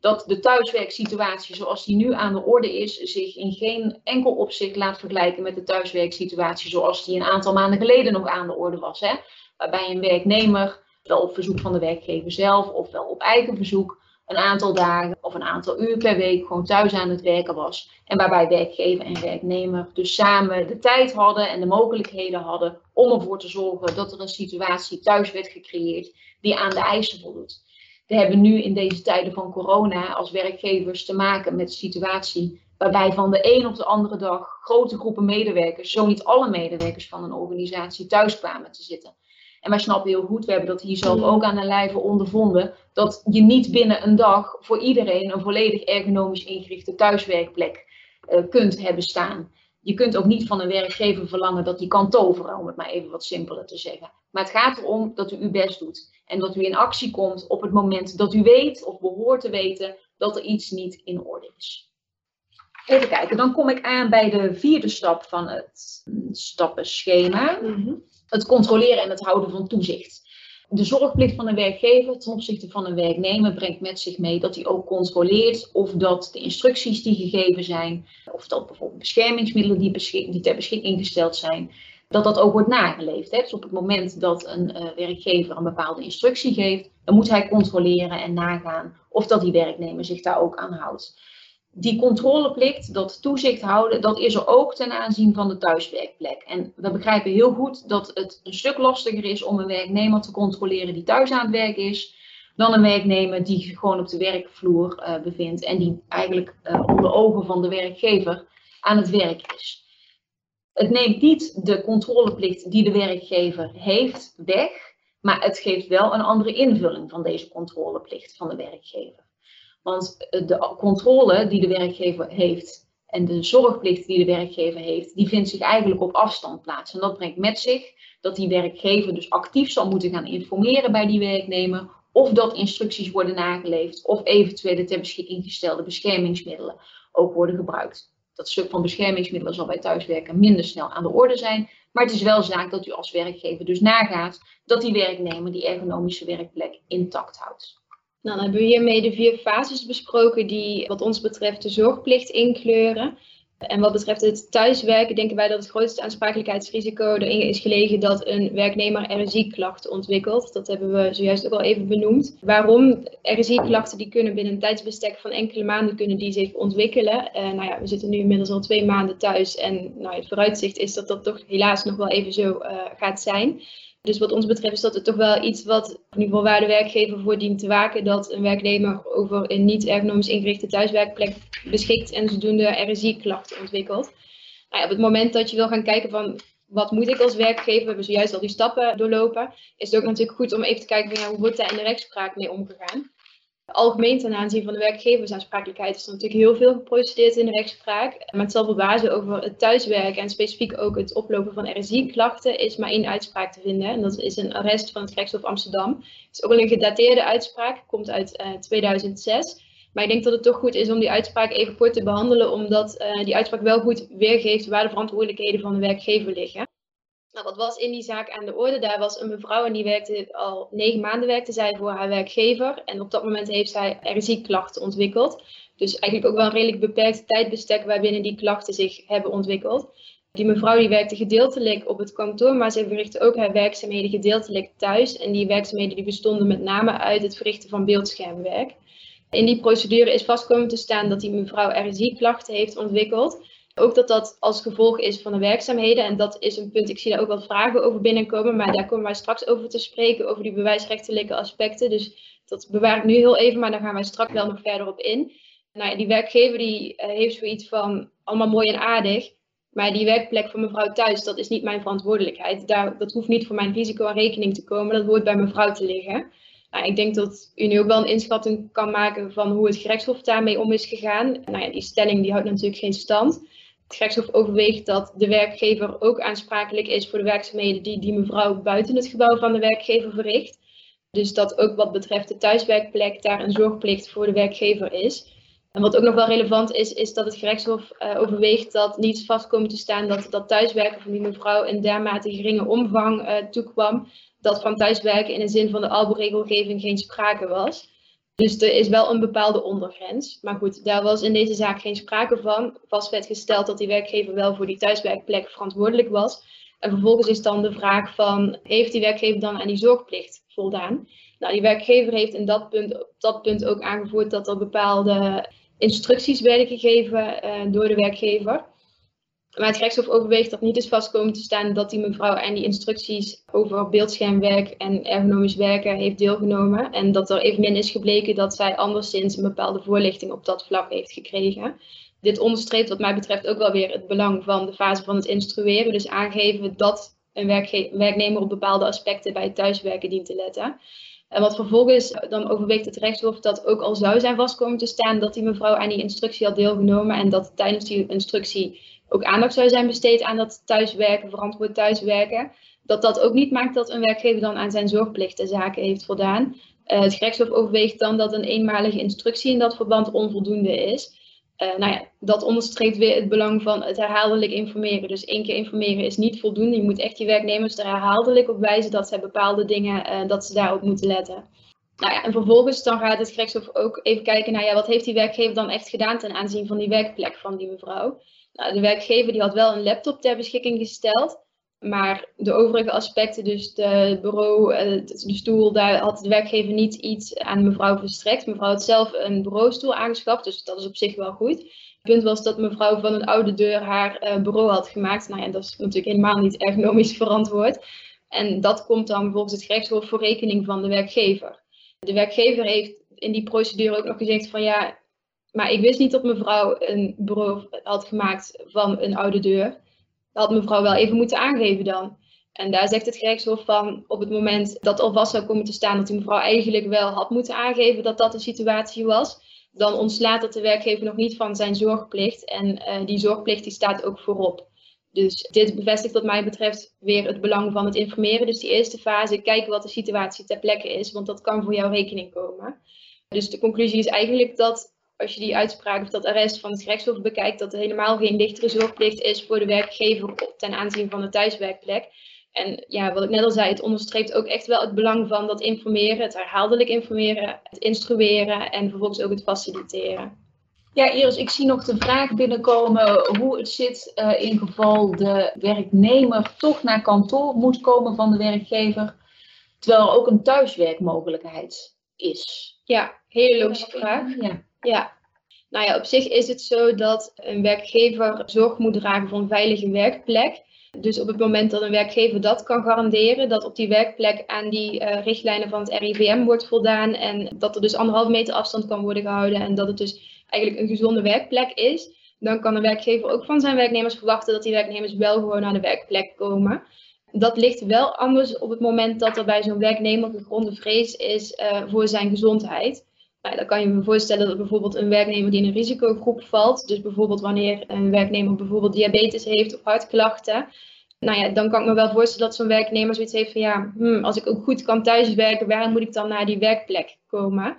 dat de thuiswerksituatie zoals die nu aan de orde is, zich in geen enkel opzicht laat vergelijken met de thuiswerksituatie zoals die een aantal maanden geleden nog aan de orde was. Hè? Waarbij een werknemer, wel op verzoek van de werkgever zelf of wel op eigen verzoek, een aantal dagen of een aantal uur per week gewoon thuis aan het werken was. En waarbij werkgever en werknemer dus samen de tijd hadden en de mogelijkheden hadden om ervoor te zorgen dat er een situatie thuis werd gecreëerd die aan de eisen voldoet. We hebben nu in deze tijden van corona als werkgevers te maken met een situatie waarbij van de een op de andere dag grote groepen medewerkers, zo niet alle medewerkers van een organisatie, thuis kwamen te zitten. En wij snappen heel goed, we hebben dat hier zelf mm. ook aan de lijve ondervonden, dat je niet binnen een dag voor iedereen een volledig ergonomisch ingerichte thuiswerkplek uh, kunt hebben staan. Je kunt ook niet van een werkgever verlangen dat die kan toveren, om het maar even wat simpeler te zeggen. Maar het gaat erom dat u uw best doet. En dat u in actie komt op het moment dat u weet of behoort te weten dat er iets niet in orde is. Even kijken, dan kom ik aan bij de vierde stap van het stappenschema. Mm Het controleren en het houden van toezicht. De zorgplicht van een werkgever ten opzichte van een werknemer brengt met zich mee dat hij ook controleert of dat de instructies die gegeven zijn, of dat bijvoorbeeld beschermingsmiddelen die, die ter beschikking gesteld zijn, dat dat ook wordt nageleefd. Dus op het moment dat een uh, werkgever een bepaalde instructie geeft, dan moet hij controleren en nagaan of dat die werknemer zich daar ook aan houdt. Die controleplicht, dat toezicht houden, dat is er ook ten aanzien van de thuiswerkplek. En we begrijpen heel goed dat het een stuk lastiger is om een werknemer te controleren die thuis aan het werk is, dan een werknemer die zich gewoon op de werkvloer uh, bevindt en die eigenlijk uh, onder ogen van de werkgever aan het werk is. Het neemt niet de controleplicht die de werkgever heeft weg, maar het geeft wel een andere invulling van deze controleplicht van de werkgever. Want de controle die de werkgever heeft en de zorgplicht die de werkgever heeft, die vindt zich eigenlijk op afstand plaats. En dat brengt met zich dat die werkgever dus actief zal moeten gaan informeren bij die werknemer of dat instructies worden nageleefd of eventuele ter beschikking gestelde beschermingsmiddelen ook worden gebruikt dat stuk van beschermingsmiddelen zal bij thuiswerken minder snel aan de orde zijn. Maar het is wel zaak dat u als werkgever dus nagaat dat die werknemer die ergonomische werkplek intact houdt. Nou, dan hebben we hiermee de vier fases besproken die wat ons betreft de zorgplicht inkleuren. En wat betreft het thuiswerken denken wij dat het grootste aansprakelijkheidsrisico erin is gelegen dat een werknemer RSI-klachten ontwikkelt. Dat hebben we zojuist ook al even benoemd. Waarom? RSI-klachten die kunnen binnen een tijdsbestek van enkele maanden kunnen die zich ontwikkelen. Uh, nou ja, we zitten nu inmiddels al twee maanden thuis en nou, het vooruitzicht is dat dat toch helaas nog wel even zo uh, gaat zijn. Dus wat ons betreft is dat het toch wel iets wat, in ieder geval waar de werkgever voor dient te waken, dat een werknemer over een niet ergonomisch ingerichte thuiswerkplek beschikt en zodoende RSI-klachten ontwikkelt. Nou ja, op het moment dat je wil gaan kijken van wat moet ik als werkgever, we hebben zojuist al die stappen doorlopen, is het ook natuurlijk goed om even te kijken hoe wordt daar in de rechtspraak mee omgegaan. Algemeen ten aanzien van de werkgeversaansprakelijkheid is er natuurlijk heel veel geprocedeerd in de rechtspraak. Maar het zal verbazen over het thuiswerken en specifiek ook het oplopen van RSI-klachten is maar één uitspraak te vinden. En dat is een arrest van het gerechtshof Amsterdam. Het is ook al een gedateerde uitspraak, komt uit 2006. Eh, maar ik denk dat het toch goed is om die uitspraak even kort te behandelen, omdat uh, die uitspraak wel goed weergeeft waar de verantwoordelijkheden van de werkgever liggen. Wat was in die zaak aan de orde? Daar was een mevrouw en die werkte al negen maanden werkte zij voor haar werkgever. En op dat moment heeft zij RSI-klachten ontwikkeld. Dus eigenlijk ook wel een redelijk beperkt tijdbestek waarbinnen die klachten zich hebben ontwikkeld. Die mevrouw die werkte gedeeltelijk op het kantoor, maar ze verrichtte ook haar werkzaamheden gedeeltelijk thuis. En die werkzaamheden die bestonden met name uit het verrichten van beeldschermwerk. In die procedure is vastkomen te staan dat die mevrouw RSI-klachten heeft ontwikkeld. Ook dat dat als gevolg is van de werkzaamheden. En dat is een punt, ik zie daar ook wat vragen over binnenkomen. Maar daar komen wij straks over te spreken, over die bewijsrechtelijke aspecten. Dus dat bewaar ik nu heel even, maar daar gaan wij straks wel nog verder op in. Nou die werkgever die uh, heeft zoiets van allemaal mooi en aardig. Maar die werkplek van mevrouw thuis, dat is niet mijn verantwoordelijkheid. Daar, dat hoeft niet voor mijn risico aan rekening te komen. Dat hoort bij mevrouw te liggen. Nou, ik denk dat u nu ook wel een inschatting kan maken van hoe het gerechtshof daarmee om is gegaan. Nou ja, die stelling die houdt natuurlijk geen stand. Het gerechtshof overweegt dat de werkgever ook aansprakelijk is voor de werkzaamheden die die mevrouw buiten het gebouw van de werkgever verricht. Dus dat ook wat betreft de thuiswerkplek daar een zorgplicht voor de werkgever is. En wat ook nog wel relevant is, is dat het gerechtshof uh, overweegt dat niet vast komt te staan dat dat thuiswerken van die mevrouw in dermate geringe omvang uh, toekwam, dat van thuiswerken in de zin van de ALBO-regelgeving geen sprake was. Dus er is wel een bepaalde ondergrens. Maar goed, daar was in deze zaak geen sprake van. Vast werd gesteld dat die werkgever wel voor die thuiswerkplek verantwoordelijk was. En vervolgens is dan de vraag van, heeft die werkgever dan aan die zorgplicht voldaan? Nou, die werkgever heeft in dat punt, op dat punt ook aangevoerd dat er bepaalde instructies werden gegeven uh, door de werkgever. Maar het gerechtshof overweegt dat niet is vastkomen te staan dat die mevrouw aan die instructies over beeldschermwerk en ergonomisch werken heeft deelgenomen. En dat er evenmin is gebleken dat zij anderszins een bepaalde voorlichting op dat vlak heeft gekregen. Dit onderstreept wat mij betreft ook wel weer het belang van de fase van het instrueren. Dus aangeven dat een werknemer op bepaalde aspecten bij het thuiswerken dient te letten. En wat vervolgens dan overweegt het rechtshof dat ook al zou zijn vastkomen te staan dat die mevrouw aan die instructie had deelgenomen en dat tijdens die instructie ook aandacht zou zijn besteed aan dat thuiswerken, verantwoord thuiswerken, dat dat ook niet maakt dat een werkgever dan aan zijn zorgplichtenzaken heeft voldaan. Uh, het gerechtshof overweegt dan dat een eenmalige instructie in dat verband onvoldoende is. Uh, nou ja, dat onderstreept weer het belang van het herhaaldelijk informeren. Dus één keer informeren is niet voldoende. Je moet echt die werknemers er herhaaldelijk op wijzen dat zij bepaalde dingen, uh, dat ze daarop moeten letten. Nou ja, en vervolgens dan gaat het gerechtshof ook even kijken naar ja, wat heeft die werkgever dan echt gedaan ten aanzien van die werkplek van die mevrouw. Nou, de werkgever die had wel een laptop ter beschikking gesteld. Maar de overige aspecten, dus de bureau, eh, de stoel, daar had de werkgever niet iets aan mevrouw verstrekt. Mevrouw had zelf een bureaustoel aangeschaft, dus dat is op zich wel goed. Het punt was dat mevrouw van een oude deur haar eh, bureau had gemaakt. Nou ja, dat is natuurlijk helemaal niet ergonomisch verantwoord. En dat komt dan volgens het gerechtshof voor rekening van de werkgever. De werkgever heeft in die procedure ook nog gezegd van ja, maar ik wist niet dat mevrouw een bureau had gemaakt van een oude deur. Dat had mevrouw wel even moeten aangeven dan. En daar zegt het gerechtshof van op het moment dat al vast zou komen te staan dat die mevrouw eigenlijk wel had moeten aangeven dat dat de situatie was, dan ontslaat het de werkgever nog niet van zijn zorgplicht. En uh, die zorgplicht die staat ook voorop. Dus dit bevestigt wat mij betreft weer het belang van het informeren. Dus die eerste fase, kijken wat de situatie ter plekke is, want dat kan voor jouw rekening komen. Dus de conclusie is eigenlijk dat als je die uitspraak of dat arrest van het gerechtshof bekijkt, dat er helemaal geen lichtere zorgplicht is voor de werkgever ten aanzien van de thuiswerkplek. En ja, wat ik net al zei, het onderstreept ook echt wel het belang van dat informeren, het herhaaldelijk informeren, het instrueren en vervolgens ook het faciliteren. Ja, Iris, ik zie nog de vraag binnenkomen hoe het zit uh, in geval de werknemer toch naar kantoor moet komen van de werkgever, terwijl er ook een thuiswerkmogelijkheid is. Ja, hele logische vraag. Ja. Ja, nou ja, op zich is het zo dat een werkgever zorg moet dragen voor een veilige werkplek. Dus op het moment dat een werkgever dat kan garanderen, dat op die werkplek aan die uh, richtlijnen van het RIVM wordt voldaan en dat er dus anderhalve meter afstand kan worden gehouden en dat het dus eigenlijk een gezonde werkplek is, dan kan een werkgever ook van zijn werknemers verwachten dat die werknemers wel gewoon naar de werkplek komen. Dat ligt wel anders op het moment dat er bij zo'n werknemer gegronde vrees is uh, voor zijn gezondheid. Nou, dan kan je me voorstellen dat bijvoorbeeld een werknemer die in een risicogroep valt, dus bijvoorbeeld wanneer een werknemer bijvoorbeeld diabetes heeft of hartklachten, nou ja, dan kan ik me wel voorstellen dat zo'n werknemer zoiets heeft van ja, hmm, als ik ook goed kan thuiswerken, waarom moet ik dan naar die werkplek komen?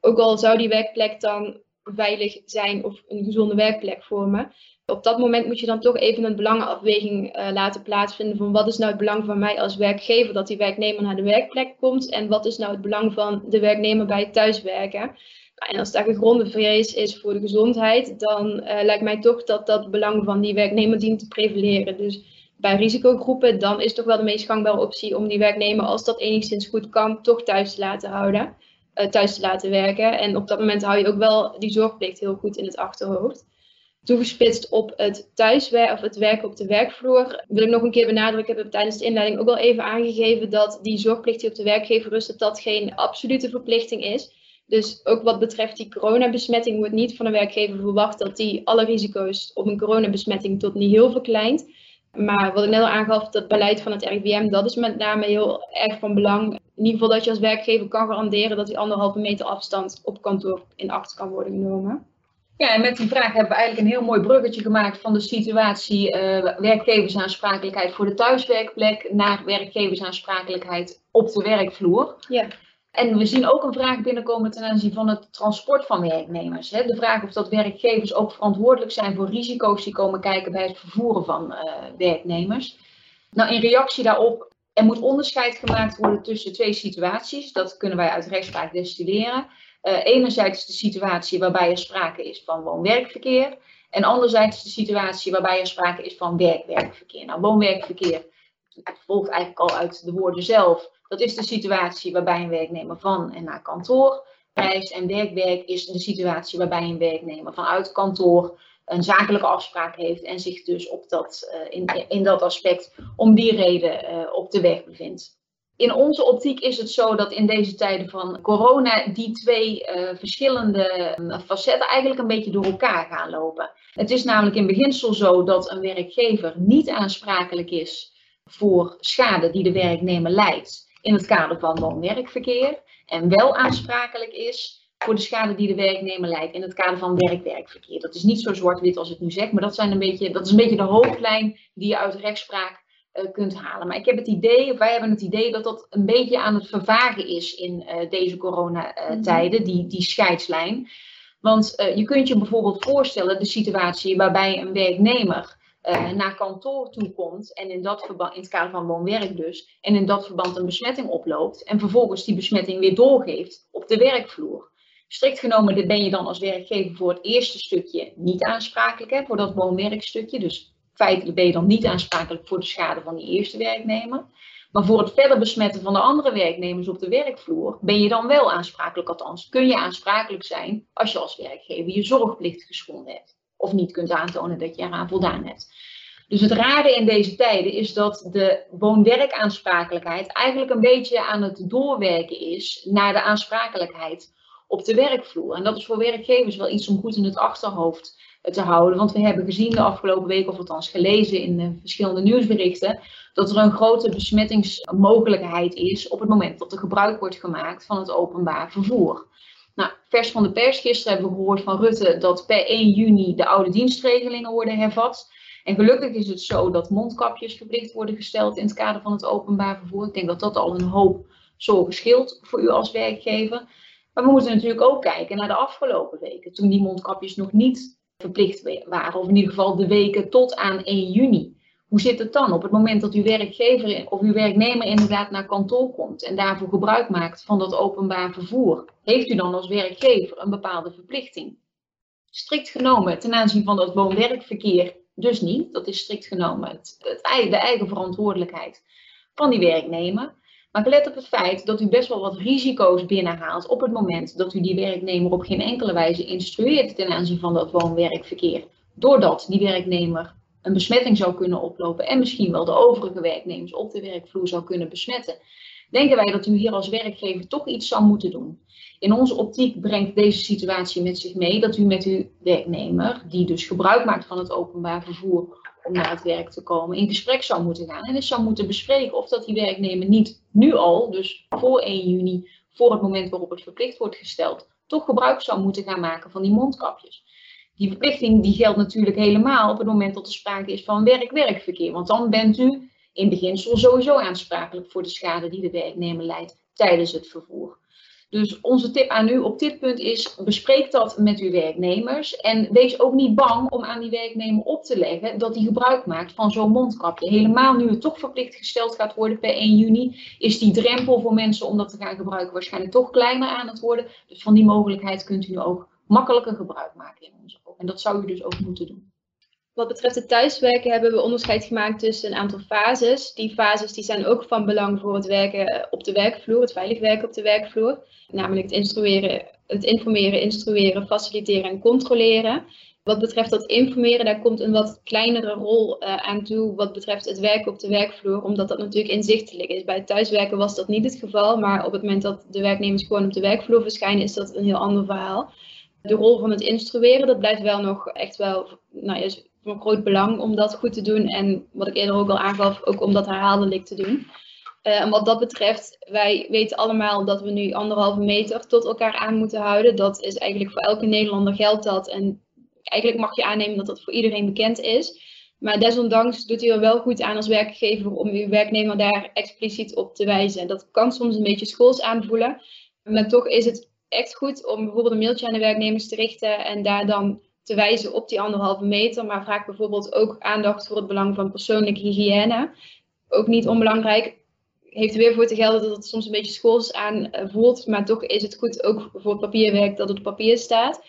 Ook al zou die werkplek dan veilig zijn of een gezonde werkplek voor me. Op dat moment moet je dan toch even een belangenafweging uh, laten plaatsvinden van wat is nou het belang van mij als werkgever dat die werknemer naar de werkplek komt en wat is nou het belang van de werknemer bij het thuiswerken. Nou, en als daar gegronde vrees is voor de gezondheid, dan uh, lijkt mij toch dat dat belang van die werknemer dient te prevaleren. Dus bij risicogroepen, dan is toch wel de meest gangbare optie om die werknemer, als dat enigszins goed kan, toch thuis te laten houden. Uh, thuis te laten werken. En op dat moment hou je ook wel die zorgplicht heel goed in het achterhoofd. Toegespitst op het thuiswerken of het werken op de werkvloer, wil ik nog een keer benadrukken. Ik heb tijdens de inleiding ook al even aangegeven dat die zorgplicht die op de werkgever rust, dat dat geen absolute verplichting is. Dus ook wat betreft die coronabesmetting wordt niet van de werkgever verwacht dat die alle risico's op een coronabesmetting tot niet heel verkleint. Maar wat ik net al aangaf, dat beleid van het RIVM, dat is met name heel erg van belang. In ieder geval dat je als werkgever kan garanderen dat die anderhalve meter afstand op kantoor in acht kan worden genomen. Ja, en met die vraag hebben we eigenlijk een heel mooi bruggetje gemaakt van de situatie uh, werkgeversaansprakelijkheid voor de thuiswerkplek naar werkgeversaansprakelijkheid op de werkvloer. Ja. En we zien ook een vraag binnenkomen ten aanzien van het transport van werknemers. Hè. De vraag of dat werkgevers ook verantwoordelijk zijn voor risico's die komen kijken bij het vervoeren van uh, werknemers. Nou, in reactie daarop, er moet onderscheid gemaakt worden tussen twee situaties. Dat kunnen wij uit rechtspraak destilleren. Uh, enerzijds de situatie waarbij er sprake is van woon-werkverkeer. En anderzijds de situatie waarbij er sprake is van werk-werkverkeer. Nou, woon-werkverkeer volgt eigenlijk al uit de woorden zelf. Dat is de situatie waarbij een werknemer van en naar kantoor reist. En werk-werk is de situatie waarbij een werknemer vanuit kantoor een zakelijke afspraak heeft en zich dus op dat, uh, in, in dat aspect om die reden uh, op de weg bevindt. In onze optiek is het zo dat in deze tijden van corona die twee uh, verschillende facetten eigenlijk een beetje door elkaar gaan lopen. Het is namelijk in beginsel zo dat een werkgever niet aansprakelijk is voor schade die de werknemer leidt in het kader van woon-werkverkeer en wel aansprakelijk is voor de schade die de werknemer leidt in het kader van werk-werkverkeer. Dat is niet zo zwart-wit als ik nu zeg, maar dat, zijn een beetje, dat is een beetje de hoofdlijn die je uit rechtspraak kunt halen. Maar ik heb het idee, of wij hebben het idee dat dat een beetje aan het vervagen is in uh, deze coronatijden, uh, die, die scheidslijn. Want je kunt je bijvoorbeeld voorstellen de situatie waarbij een werknemer naar kantoor toe komt en in, dat verband, in het kader van woon-werk dus, en in dat verband een besmetting oploopt en vervolgens die besmetting weer doorgeeft op de werkvloer. Strikt genomen ben je dan als werkgever voor het eerste stukje niet aansprakelijk, hè, voor dat woon-werkstukje. Dus feitelijk ben je dan niet aansprakelijk voor de schade van die eerste werknemer. Maar voor het verder besmetten van de andere werknemers op de werkvloer ben je dan wel aansprakelijk. Althans, kun je aansprakelijk zijn als je als werkgever je zorgplicht geschonden hebt of niet kunt aantonen dat je eraan voldaan hebt. Dus het rare in deze tijden is dat de woon-werkaansprakelijkheid eigenlijk een beetje aan het doorwerken is naar de aansprakelijkheid op de werkvloer. En dat is voor werkgevers wel iets om goed in het achterhoofd te houden. Want we hebben gezien de afgelopen week, of althans gelezen in de verschillende nieuwsberichten, dat er een grote besmettingsmogelijkheid is op het moment dat er gebruik wordt gemaakt van het openbaar vervoer. Nou, vers van de pers. Gisteren hebben we gehoord van Rutte dat per 1 juni de oude dienstregelingen worden hervat. En gelukkig is het zo dat mondkapjes verplicht worden gesteld in het kader van het openbaar vervoer. Ik denk dat dat al een hoop zorgen scheelt voor u als werkgever. Maar we moeten natuurlijk ook kijken naar de afgelopen weken, toen die mondkapjes nog niet verplicht waren. Of in ieder geval de weken tot aan 1 juni. Hoe zit het dan op het moment dat uw werkgever of uw werknemer inderdaad naar kantoor komt en daarvoor gebruik maakt van dat openbaar vervoer? Heeft u dan als werkgever een bepaalde verplichting? Strikt genomen ten aanzien van dat woon-werkverkeer dus niet. Dat is strikt genomen het, de eigen verantwoordelijkheid van die werknemer. Maar let op het feit dat u best wel wat risico's binnenhaalt op het moment dat u die werknemer op geen enkele wijze instrueert ten aanzien van dat woon-werkverkeer. Doordat die werknemer een besmetting zou kunnen oplopen en misschien wel de overige werknemers op de werkvloer zou kunnen besmetten, denken wij dat u hier als werkgever toch iets zou moeten doen. In onze optiek brengt deze situatie met zich mee dat u met uw werknemer, die dus gebruik maakt van het openbaar vervoer om naar het werk te komen, in gesprek zou moeten gaan en eens zou moeten bespreken of dat die werknemer niet nu al, dus voor 1 juni, voor het moment waarop het verplicht wordt gesteld, toch gebruik zou moeten gaan maken van die mondkapjes. Die verplichting die geldt natuurlijk helemaal op het moment dat er sprake is van werk-werkverkeer. Want dan bent u in beginsel sowieso aansprakelijk voor de schade die de werknemer leidt tijdens het vervoer. Dus onze tip aan u op dit punt is: bespreek dat met uw werknemers. En wees ook niet bang om aan die werknemer op te leggen dat hij gebruik maakt van zo'n mondkapje. Helemaal nu het toch verplicht gesteld gaat worden per 1 juni, is die drempel voor mensen om dat te gaan gebruiken waarschijnlijk toch kleiner aan het worden. Dus van die mogelijkheid kunt u nu ook makkelijker gebruik maken in onze ogen. En dat zou u dus ook moeten doen. Wat betreft het thuiswerken hebben we onderscheid gemaakt tussen een aantal fases. Die fases die zijn ook van belang voor het werken op de werkvloer, het veilig werken op de werkvloer. Namelijk het, instrueren, het informeren, instrueren, faciliteren en controleren. Wat betreft dat informeren, daar komt een wat kleinere rol uh, aan toe wat betreft het werken op de werkvloer, omdat dat natuurlijk inzichtelijk is. Bij het thuiswerken was dat niet het geval, maar op het moment dat de werknemers gewoon op de werkvloer verschijnen, is dat een heel ander verhaal. De rol van het instrueren, dat blijft wel nog echt wel nou ja, van groot belang om dat goed te doen. En wat ik eerder ook al aangaf, ook om dat herhaaldelijk te doen. Uh, en wat dat betreft, wij weten allemaal dat we nu anderhalve meter tot elkaar aan moeten houden. Dat is eigenlijk voor elke Nederlander geldt dat. En eigenlijk mag je aannemen dat dat voor iedereen bekend is. Maar desondanks doet u er wel goed aan als werkgever om uw werknemer daar expliciet op te wijzen. Dat kan soms een beetje schools aanvoelen. Maar toch is het echt goed om bijvoorbeeld een mailtje aan de werknemers te richten en daar dan te wijzen op die anderhalve meter, maar vraag bijvoorbeeld ook aandacht voor het belang van persoonlijke hygiëne. Ook niet onbelangrijk. Heeft er weer voor te gelden dat het soms een beetje schools aan eh, voelt, maar toch is het goed ook voor papierwerk dat het op papier staat.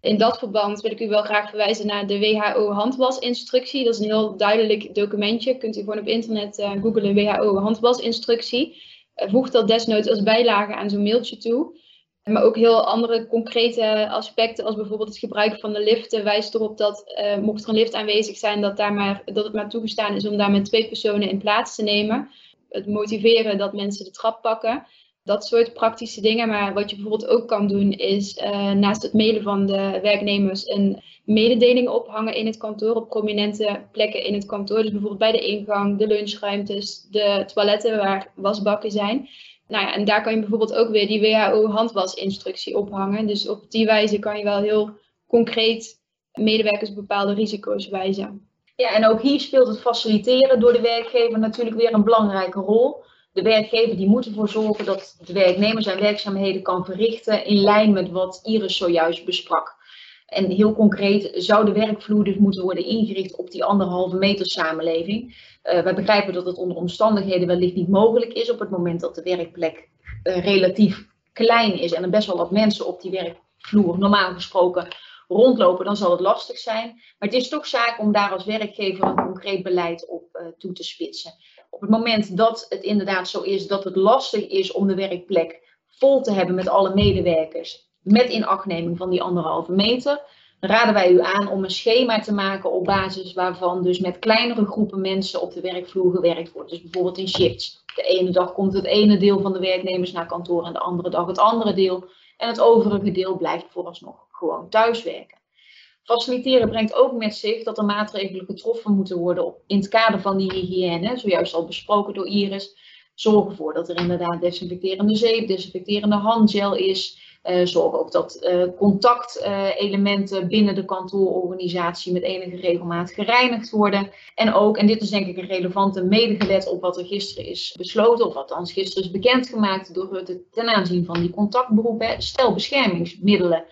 In dat verband wil ik u wel graag verwijzen naar de WHO handwasinstructie. Dat is een heel duidelijk documentje. Kunt u gewoon op internet uh, googlen WHO handwasinstructie. Uh, voeg dat desnoods als bijlage aan zo'n mailtje toe. Maar ook heel andere concrete aspecten, als bijvoorbeeld het gebruik van de liften, wijst erop dat uh, mocht er een lift aanwezig zijn, dat, daar maar, dat het maar toegestaan is om daar met twee personen in plaats te nemen. Het motiveren dat mensen de trap pakken. Dat soort praktische dingen. Maar wat je bijvoorbeeld ook kan doen, is uh, naast het mailen van de werknemers een mededeling ophangen in het kantoor, op prominente plekken in het kantoor. Dus bijvoorbeeld bij de ingang, de lunchruimtes, de toiletten waar wasbakken zijn nou ja, en daar kan je bijvoorbeeld ook weer die WHO-handwasinstructie ophangen. Dus op die wijze kan je wel heel concreet medewerkers bepaalde risico's wijzen. Ja, en ook hier speelt het faciliteren door de werkgever natuurlijk weer een belangrijke rol. De werkgever die moet ervoor zorgen dat de werknemer zijn werkzaamheden kan verrichten in lijn met wat Iris zojuist besprak. En heel concreet zou de werkvloer dus moeten worden ingericht op die anderhalve meter samenleving. Uh, wij begrijpen dat het onder omstandigheden wellicht niet mogelijk is op het moment dat de werkplek uh, relatief klein is en er best wel wat mensen op die werkvloer normaal gesproken rondlopen, dan zal het lastig zijn. Maar het is toch zaak om daar als werkgever een concreet beleid op uh, toe te spitsen. Op het moment dat het inderdaad zo is dat het lastig is om de werkplek vol te hebben met alle medewerkers, met inachtneming van die anderhalve meter, raden wij u aan om een schema te maken op basis waarvan dus met kleinere groepen mensen op de werkvloer gewerkt wordt. Dus bijvoorbeeld in shifts. De ene dag komt het ene deel van de werknemers naar kantoor en de andere dag het andere deel. En het overige deel blijft vooralsnog gewoon thuiswerken. Faciliteren brengt ook met zich dat er maatregelen getroffen moeten worden in het kader van die hygiëne, zojuist al besproken door Iris. Zorg ervoor dat er inderdaad desinfecterende zeep, desinfecterende handgel is. Uh, zorg ook dat uh, contactelementen binnen de kantoororganisatie met enige regelmaat gereinigd worden. En ook, en dit is denk ik een relevante, medegelet op wat er gisteren is besloten, of althans gisteren is bekendgemaakt door Rutte ten aanzien van die contactberoepen, stel beschermingsmiddelen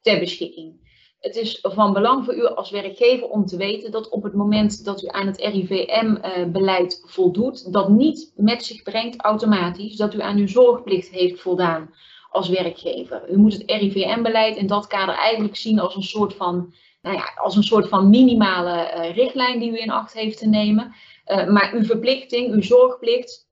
ter beschikking. Het is van belang voor u als werkgever om te weten dat op het moment dat u aan het RIVM-beleid voldoet, dat niet met zich brengt automatisch dat u aan uw zorgplicht heeft voldaan als werkgever. U moet het RIVM-beleid in dat kader eigenlijk zien als een soort van, nou ja, als een soort van minimale uh, richtlijn die u in acht heeft te nemen. Uh, maar uw verplichting, uw zorgplicht,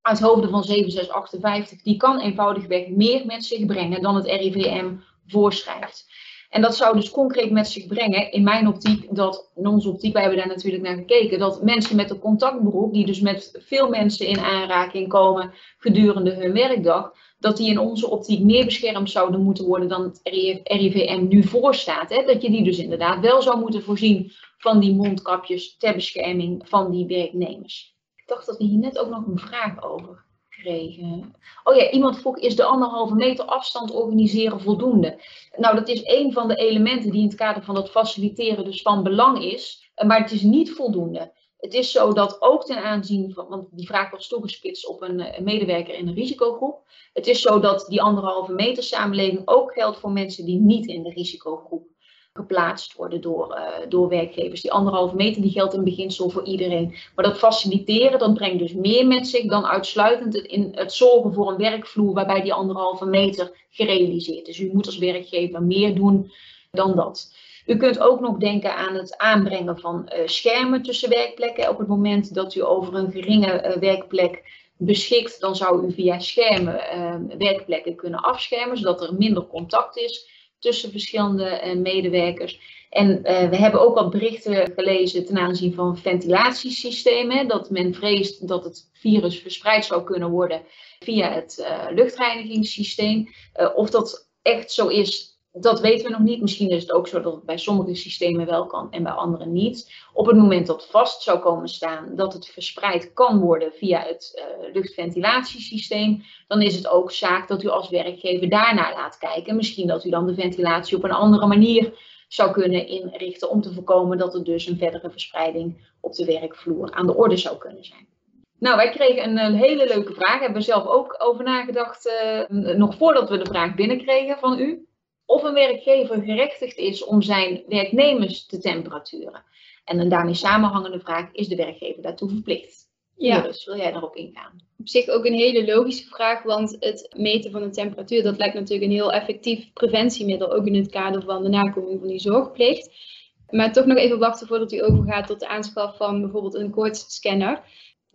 uit hoofde van 7658, die kan eenvoudigweg meer met zich brengen dan het RIVM voorschrijft. En dat zou dus concreet met zich brengen, in mijn optiek, dat, in onze optiek, wij hebben daar natuurlijk naar gekeken, dat mensen met een contactberoep, die dus met veel mensen in aanraking komen gedurende hun werkdag, dat die in onze optiek meer beschermd zouden moeten worden dan het RIVM nu voorstaat. Hè? Dat je die dus inderdaad wel zou moeten voorzien van die mondkapjes ter bescherming van die werknemers. Ik dacht dat we hier net ook nog een vraag over gekregen. Oh ja, iemand vroeg, is de anderhalve meter afstand organiseren voldoende? Nou, dat is een van de elementen die in het kader van dat faciliteren dus van belang is. Maar het is niet voldoende. Het is zo dat ook ten aanzien van, want die vraag was toegespitst op een, een, medewerker in een risicogroep. Het is zo dat die anderhalve meter samenleving ook geldt voor mensen die niet in de risicogroep geplaatst worden door, uh, door werkgevers. Die anderhalve meter die geldt in beginsel voor iedereen. Maar dat faciliteren, dat brengt dus meer met zich dan uitsluitend het, in het zorgen voor een werkvloer waarbij die anderhalve meter gerealiseerd is. U moet als werkgever meer doen dan dat. U kunt ook nog denken aan het aanbrengen van uh, schermen tussen werkplekken. Op het moment dat u over een geringe uh, werkplek beschikt, dan zou u via schermen werkplekken kunnen afschermen, zodat er minder contact is tussen verschillende uh, medewerkers. En we hebben ook wat berichten gelezen ten aanzien van ventilatiesystemen. Dat men vreest dat het virus verspreid zou kunnen worden via het luchtreinigingssysteem. of dat echt zo is, dat weten we nog niet. Misschien is het ook zo dat het bij sommige systemen wel kan en bij andere niet. Op het moment dat vast zou komen staan dat het verspreid kan worden via het uh, luchtventilatiesysteem, dan is het ook zaak dat u als werkgever daarnaar laat kijken. Misschien dat u dan de ventilatie op een andere manier zou kunnen inrichten om te voorkomen dat er dus een verdere verspreiding op de werkvloer aan de orde zou kunnen zijn. Nou, wij kregen een, een hele leuke vraag. Hebben we zelf ook over nagedacht, uh, nog voordat we de vraag binnenkregen van u of een werkgever gerechtigd is om zijn werknemers te temperaturen. En een daarmee samenhangende vraag, is de werkgever daartoe verplicht? Ja. Dus wil jij daarop ingaan? Op zich ook een hele logische vraag, want het meten van de temperatuur, dat lijkt natuurlijk een heel effectief preventiemiddel, ook in het kader van de nakoming van die zorgplicht. Maar toch nog even wachten voordat u overgaat tot de aanschaf van bijvoorbeeld een koortsscanner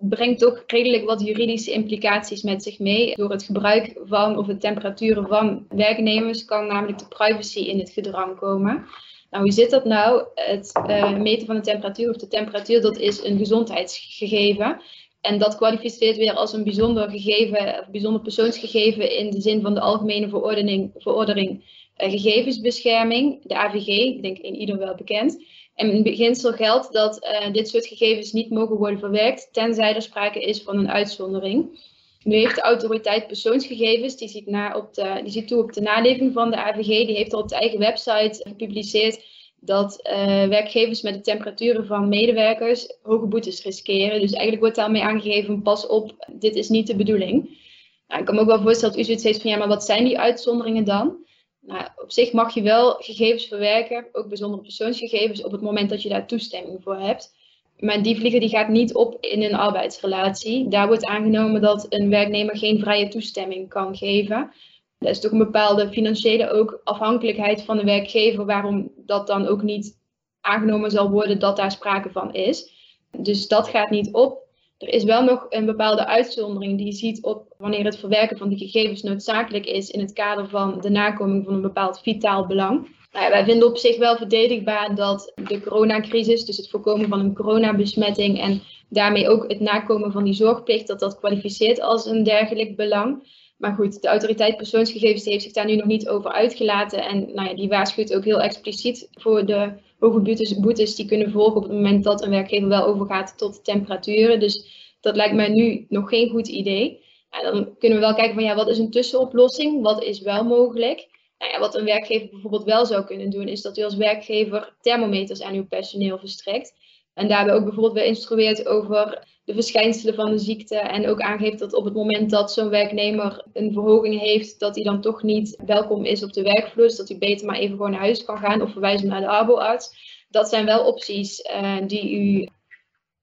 brengt toch redelijk wat juridische implicaties met zich mee. Door het gebruik van of de temperaturen van werknemers kan namelijk de privacy in het gedrang komen. Nou, hoe zit dat nou? Het uh, meten van de temperatuur of de temperatuur, dat is een gezondheidsgegeven. En dat kwalificeert weer als een bijzonder gegeven, of bijzonder persoonsgegeven in de zin van de Algemene Verordening, Verordening Gegevensbescherming, de AVG, ik denk in ieder wel bekend. En in beginsel geldt dat uh, dit soort gegevens niet mogen worden verwerkt, tenzij er sprake is van een uitzondering. Nu heeft de autoriteit persoonsgegevens, die ziet, na op de, die ziet toe op de naleving van de AVG, die heeft al op de eigen website gepubliceerd dat uh, werkgevers met de temperaturen van medewerkers hoge boetes riskeren. Dus eigenlijk wordt daarmee aangegeven, pas op, dit is niet de bedoeling. Nou, ik kan me ook wel voorstellen dat u zoiets heeft van, ja, maar wat zijn die uitzonderingen dan? Nou, op zich mag je wel gegevens verwerken, ook bijzondere persoonsgegevens, op het moment dat je daar toestemming voor hebt. Maar die vliegen die gaat niet op in een arbeidsrelatie. Daar wordt aangenomen dat een werknemer geen vrije toestemming kan geven. Er is toch een bepaalde financiële ook afhankelijkheid van de werkgever, waarom dat dan ook niet aangenomen zal worden dat daar sprake van is. Dus dat gaat niet op. Er is wel nog een bepaalde uitzondering die je ziet op wanneer het verwerken van die gegevens noodzakelijk is in het kader van de nakoming van een bepaald vitaal belang. Nou wij vinden op zich wel verdedigbaar dat de coronacrisis, dus het voorkomen van een coronabesmetting en daarmee ook het nakomen van die zorgplicht, dat dat kwalificeert als een dergelijk belang. Maar goed, de autoriteit persoonsgegevens heeft zich daar nu nog niet over uitgelaten. En nou ja, die waarschuwt ook heel expliciet voor de hoge boetes, boetes die kunnen volgen op het moment dat een werkgever wel overgaat tot temperaturen. Dus dat lijkt mij nu nog geen goed idee. En dan kunnen we wel kijken van ja, wat is een tussenoplossing? Wat is wel mogelijk? Nou ja, wat een werkgever bijvoorbeeld wel zou kunnen doen, is dat u als werkgever thermometers aan uw personeel verstrekt. En daarbij ook bijvoorbeeld weer instrueert over de verschijnselen van de ziekte. En ook aangeeft dat op het moment dat zo'n werknemer een verhoging heeft, dat hij dan toch niet welkom is op de werkvloer. Dus dat hij beter maar even gewoon naar huis kan gaan of verwijzen naar de arboarts. Dat zijn wel opties uh, die u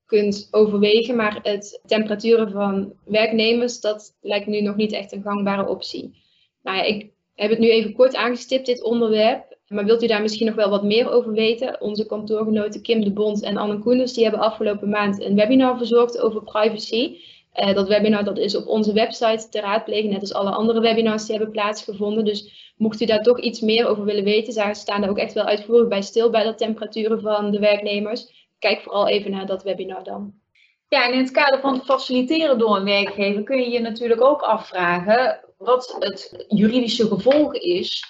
kunt overwegen. Maar het temperaturen van werknemers, dat lijkt nu nog niet echt een gangbare optie. Nou ik heb het nu even kort aangestipt, dit onderwerp. Maar wilt u daar misschien nog wel wat meer over weten? Onze kantoorgenoten Kim de Bond en Anne Koenders die hebben afgelopen maand een webinar verzorgd over privacy. Uh, dat webinar dat is op onze website te raadplegen, net als alle andere webinars die hebben plaatsgevonden. Dus mocht u daar toch iets meer over willen weten, zij staan daar ook echt wel uitvoerig bij stil bij de temperaturen van de werknemers. Kijk vooral even naar dat webinar dan. Ja, en in het kader van faciliteren door een werkgever kun je je natuurlijk ook afvragen wat het juridische gevolg is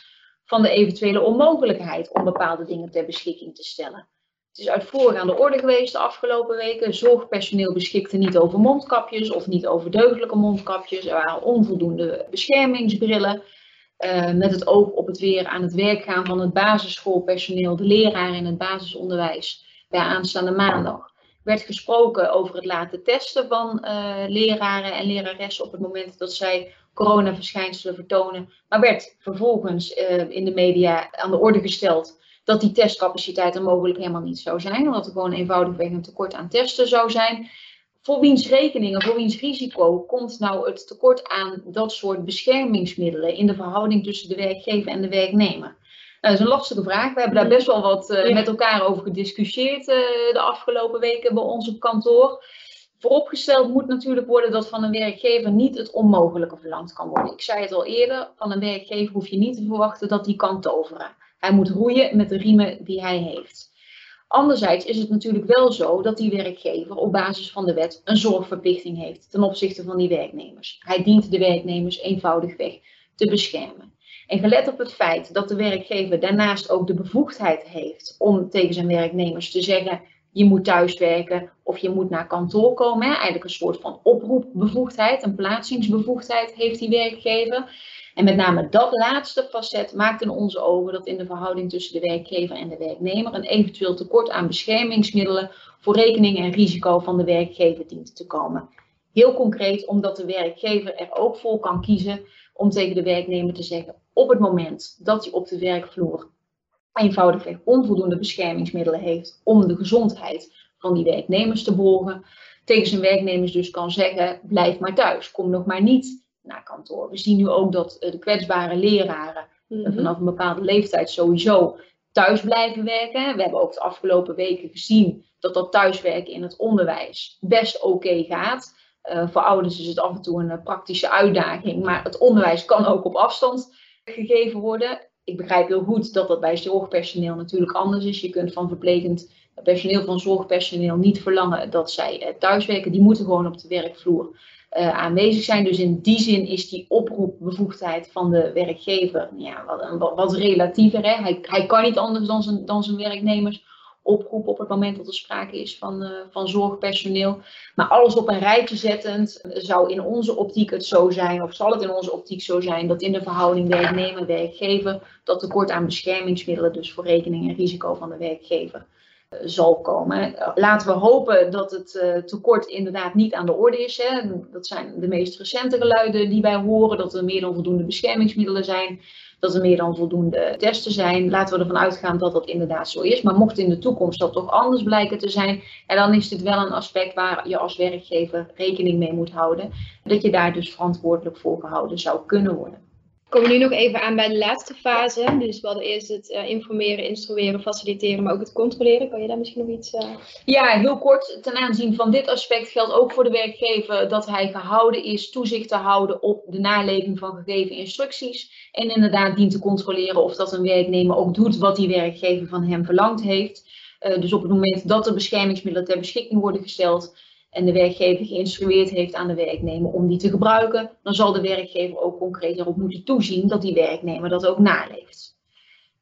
van de eventuele onmogelijkheid om bepaalde dingen ter beschikking te stellen. Het is uitvoerig aan de orde geweest de afgelopen weken. Zorgpersoneel beschikte niet over mondkapjes of niet over deugdelijke mondkapjes. Er waren onvoldoende beschermingsbrillen. Uh, met het oog op het weer aan het werk gaan van het basisschoolpersoneel, de leraren in het basisonderwijs bij aanstaande maandag. Werd gesproken over het laten testen van uh, leraren en leraressen op het moment dat zij coronaverschijnselen vertonen. Maar werd vervolgens uh, in de media aan de orde gesteld dat die testcapaciteit er mogelijk helemaal niet zou zijn. Omdat er gewoon eenvoudigweg een tekort aan testen zou zijn. Voor wiens rekening voor wiens risico komt nou het tekort aan dat soort beschermingsmiddelen in de verhouding tussen de werkgever en de werknemer? Nou, dat is een lastige vraag. We hebben daar best wel wat uh, met elkaar over gediscussieerd uh, de afgelopen weken bij ons op kantoor. Vooropgesteld moet natuurlijk worden dat van een werkgever niet het onmogelijke verlangd kan worden. Ik zei het al eerder, van een werkgever hoef je niet te verwachten dat die kan toveren. Hij moet roeien met de riemen die hij heeft. Anderzijds is het natuurlijk wel zo dat die werkgever op basis van de wet een zorgverplichting heeft ten opzichte van die werknemers. Hij dient de werknemers eenvoudigweg te beschermen. En gelet op het feit dat de werkgever daarnaast ook de bevoegdheid heeft om tegen zijn werknemers te zeggen: je moet thuiswerken of je moet naar kantoor komen. Eigenlijk een soort van oproepbevoegdheid, een plaatsingsbevoegdheid heeft die werkgever. En met name dat laatste facet maakt in onze ogen dat in de verhouding tussen de werkgever en de werknemer een eventueel tekort aan beschermingsmiddelen voor rekening en risico van de werkgever dient te komen. Heel concreet omdat de werkgever er ook voor kan kiezen om tegen de werknemer te zeggen op het moment dat hij op de werkvloer eenvoudigweg onvoldoende beschermingsmiddelen heeft om de gezondheid van die werknemers te borgen, tegen zijn werknemers dus kan zeggen blijf maar thuis, kom nog maar niet naar kantoor. We zien nu ook dat eh, de kwetsbare leraren mm vanaf een bepaalde leeftijd sowieso thuis blijven werken. We hebben ook de afgelopen weken gezien dat dat thuiswerken in het onderwijs best oké gaat. Uh, voor ouders is het af en toe een praktische uitdaging, maar het onderwijs kan ook op afstand gegeven worden. Ik begrijp heel goed dat dat bij zorgpersoneel natuurlijk anders is. Je kunt van verplegend personeel van zorgpersoneel niet verlangen dat zij thuiswerken. Die moeten gewoon op de werkvloer uh, aanwezig zijn. Dus in die zin is die oproepbevoegdheid van de werkgever ja, wat, wat relatiever. Hè? Hij, hij kan niet anders dan zijn, dan zijn werknemers oproepen op het moment dat er sprake is van, uh, van zorgpersoneel. Maar alles op een rijtje zettend zou in onze optiek het zo zijn, of zal het in onze optiek zo zijn, dat in de verhouding werknemer-werkgever dat tekort aan beschermingsmiddelen, dus voor rekening en risico van de werkgever, zal komen. Laten we hopen dat het tekort inderdaad niet aan de orde is. Hè. Dat zijn de meest recente geluiden die wij horen, dat er meer dan voldoende beschermingsmiddelen zijn, dat er meer dan voldoende testen zijn. Laten we ervan uitgaan dat dat inderdaad zo is. Maar mocht in de toekomst dat toch anders blijken te zijn, en dan is dit wel een aspect waar je als werkgever rekening mee moet houden, dat je daar dus verantwoordelijk voor gehouden zou kunnen worden. We komen nu nog even aan bij de laatste fase. Dus we hadden eerst het uh, informeren, instrueren, faciliteren, maar ook het controleren. Kan je daar misschien nog iets... Uh... Ja, heel kort. Ten aanzien van dit aspect geldt ook voor de werkgever dat hij gehouden is toezicht te houden op de naleving van gegeven instructies. En inderdaad dient te controleren of dat een werknemer ook doet wat die werkgever van hem verlangd heeft. Uh, dus op het moment dat er beschermingsmiddelen ter beschikking worden gesteld, en de werkgever geïnstrueerd heeft aan de werknemer om die te gebruiken, dan zal de werkgever ook concreet erop moeten toezien dat die werknemer dat ook naleeft.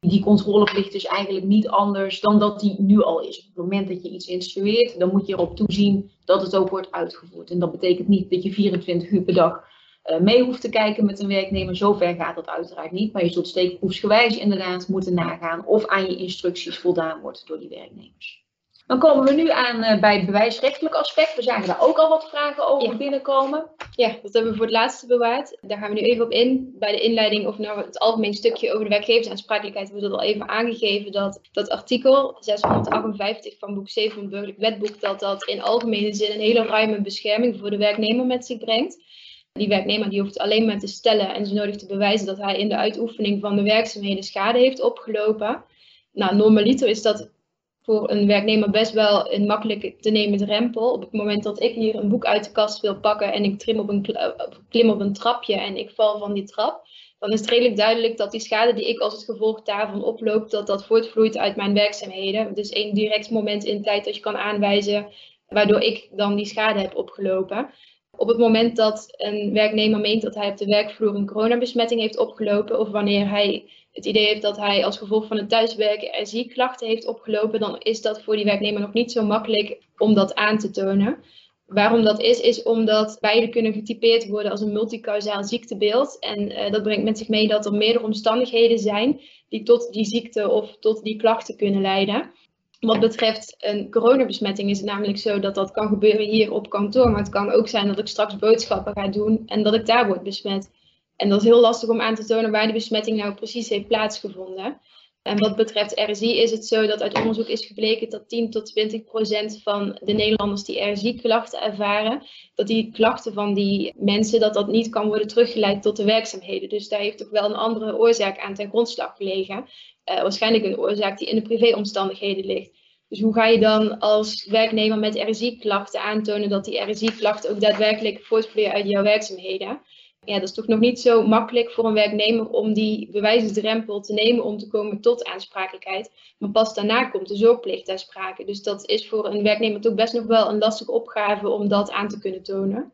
Die controleplicht is eigenlijk niet anders dan dat die nu al is. Op het moment dat je iets instrueert, dan moet je erop toezien dat het ook wordt uitgevoerd. En dat betekent niet dat je 24 uur per dag uh, mee hoeft te kijken met een werknemer. Zover gaat dat uiteraard niet. Maar je zult steekproefsgewijs inderdaad moeten nagaan of aan je instructies voldaan wordt door die werknemers. Dan komen we nu aan uh, bij het bewijsrechtelijk aspect. We zagen daar ook al wat vragen over binnenkomen. Ja, dat hebben we voor het laatste bewaard. Daar gaan we nu even op in. Bij de inleiding of nou het algemeen stukje over de werkgeversaansprakelijkheid hebben we dat al even aangegeven. Dat dat artikel 658 van boek 7 van het burgerlijk wetboek, dat dat in algemene zin een hele ruime bescherming voor de werknemer met zich brengt. Die werknemer die hoeft alleen maar te stellen en ze nodig te bewijzen dat hij in de uitoefening van de werkzaamheden schade heeft opgelopen. Nou, normaliter is dat voor een werknemer best wel een makkelijk te nemen drempel. Op het moment dat ik hier een boek uit de kast wil pakken en ik op een, klim op een trapje en ik val van die trap, dan is het redelijk duidelijk dat die schade die ik als het gevolg daarvan oploop, dat dat voortvloeit uit mijn werkzaamheden. Dus één direct moment in tijd dat je kan aanwijzen waardoor ik dan die schade heb opgelopen. Op het moment dat een werknemer meent dat hij op de werkvloer een coronabesmetting heeft opgelopen, of wanneer hij het idee heeft dat hij als gevolg van het thuiswerken er ziekklachten heeft opgelopen, dan is dat voor die werknemer nog niet zo makkelijk om dat aan te tonen. Waarom dat is, is omdat beide kunnen getypeerd worden als een multicausaal ziektebeeld. En uh, dat brengt met zich mee dat er meerdere omstandigheden zijn die tot die ziekte of tot die klachten kunnen leiden. Wat betreft een coronabesmetting is het namelijk zo dat dat kan gebeuren hier op kantoor. Maar het kan ook zijn dat ik straks boodschappen ga doen en dat ik daar word besmet. En dat is heel lastig om aan te tonen waar de besmetting nou precies heeft plaatsgevonden. En wat betreft RSI is het zo dat uit onderzoek is gebleken dat 10 tot 20 procent van de Nederlanders die RSI-klachten ervaren, dat die klachten van die mensen, dat dat niet kan worden teruggeleid tot de werkzaamheden. Dus daar heeft toch wel een andere oorzaak aan ten grondslag gelegen. Uh, waarschijnlijk een oorzaak die in de privéomstandigheden ligt. Dus hoe ga je dan als werknemer met RSI-klachten aantonen dat die RSI-klachten ook daadwerkelijk voortvloeien uit jouw werkzaamheden? Ja, dat is toch nog niet zo makkelijk voor een werknemer om die bewijsdrempel te nemen om te komen tot aansprakelijkheid. Maar pas daarna komt de zorgplicht ter. Dus dat is voor een werknemer toch best nog wel een lastige opgave om dat aan te kunnen tonen.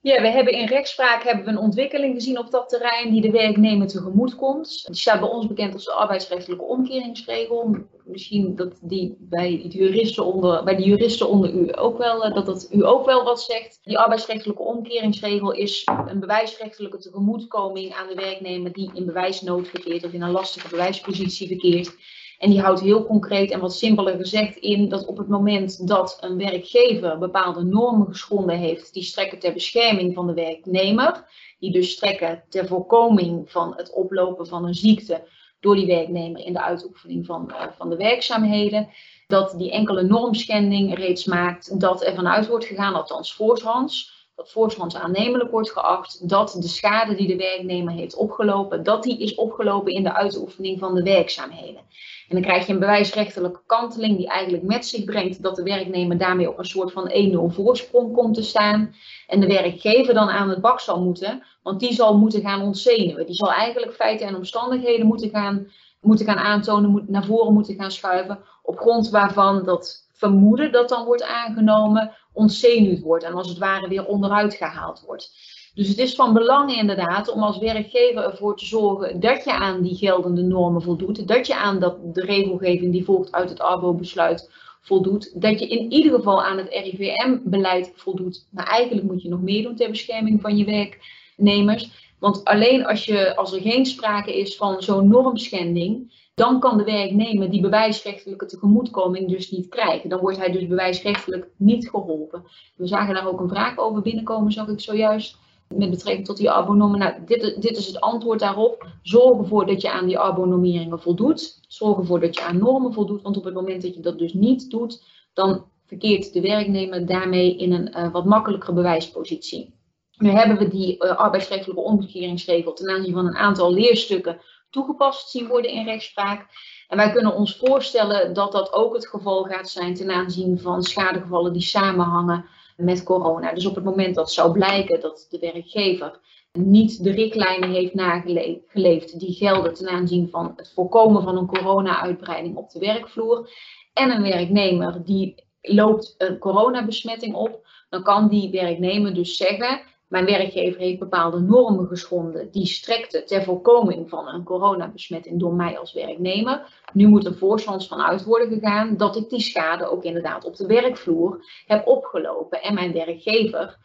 Ja, we hebben in rechtspraak hebben we een ontwikkeling gezien op dat terrein die de werknemer tegemoet komt. Die staat bij ons bekend als de arbeidsrechtelijke omkeringsregel. Misschien dat die bij de juristen onder, bij de juristen onder u ook wel, eh, dat dat u ook wel wat zegt. Die arbeidsrechtelijke omkeringsregel is een bewijsrechtelijke tegemoetkoming aan de werknemer die in bewijsnood verkeert of in een lastige bewijspositie verkeert. En die houdt heel concreet en wat simpeler gezegd in dat op het moment dat een werkgever bepaalde normen geschonden heeft, die strekken ter bescherming van de werknemer, die dus strekken ter voorkoming van het oplopen van een ziekte door die werknemer in de uitoefening van, uh, van de werkzaamheden, dat die enkele normschending reeds maakt dat er vanuit wordt gegaan, althans voorshands, dat voorshands aannemelijk wordt geacht dat de schade die de werknemer heeft opgelopen, dat die is opgelopen in de uitoefening van de werkzaamheden. En dan krijg je een bewijsrechtelijke kanteling die eigenlijk met zich brengt dat de werknemer daarmee op een soort van 1-0 voorsprong komt te staan. En de werkgever dan aan het bak zal moeten, want die zal moeten gaan ontzenuwen. Die zal eigenlijk feiten en omstandigheden moeten gaan, moeten gaan aantonen, moet, naar voren moeten gaan schuiven, op grond waarvan dat vermoeden dat dan wordt aangenomen ontzenuwd wordt en als het ware weer onderuit gehaald wordt. Dus het is van belang inderdaad om als werkgever ervoor te zorgen dat je aan die geldende normen voldoet, dat je aan dat, de regelgeving die volgt uit het ARBO-besluit voldoet, dat je in ieder geval aan het RIVM-beleid voldoet. Maar eigenlijk moet je nog meer doen ter bescherming van je werknemers. Want alleen als, je, als er geen sprake is van zo'n normschending, dan kan de werknemer die bewijsrechtelijke tegemoetkoming dus niet krijgen. Dan wordt hij dus bewijsrechtelijk niet geholpen. We zagen daar ook een vraag over binnenkomen, zag ik zojuist met betrekking tot die arbonormen. Nou, dit, dit is het antwoord daarop. Zorg ervoor dat je aan die arbonormeringen voldoet. Zorg ervoor dat je aan normen voldoet. Want op het moment dat je dat dus niet doet, dan verkeert de werknemer daarmee in een uh, wat makkelijkere bewijspositie. Nu hebben we die uh, arbeidsrechtelijke omkeringsregel ten aanzien van een aantal leerstukken toegepast zien worden in rechtspraak. En wij kunnen ons voorstellen dat dat ook het geval gaat zijn ten aanzien van schadegevallen die samenhangen met corona. Dus op het moment dat zou blijken dat de werkgever niet de richtlijnen heeft nageleefd die gelden ten aanzien van het voorkomen van een corona-uitbreiding op de werkvloer en een werknemer die loopt een coronabesmetting op, dan kan die werknemer dus zeggen mijn werkgever heeft bepaalde normen geschonden die strekten ter voorkoming van een coronabesmetting door mij als werknemer. Nu moet er voorstands van uit worden gegaan dat ik die schade ook inderdaad op de werkvloer heb opgelopen. En mijn werkgever,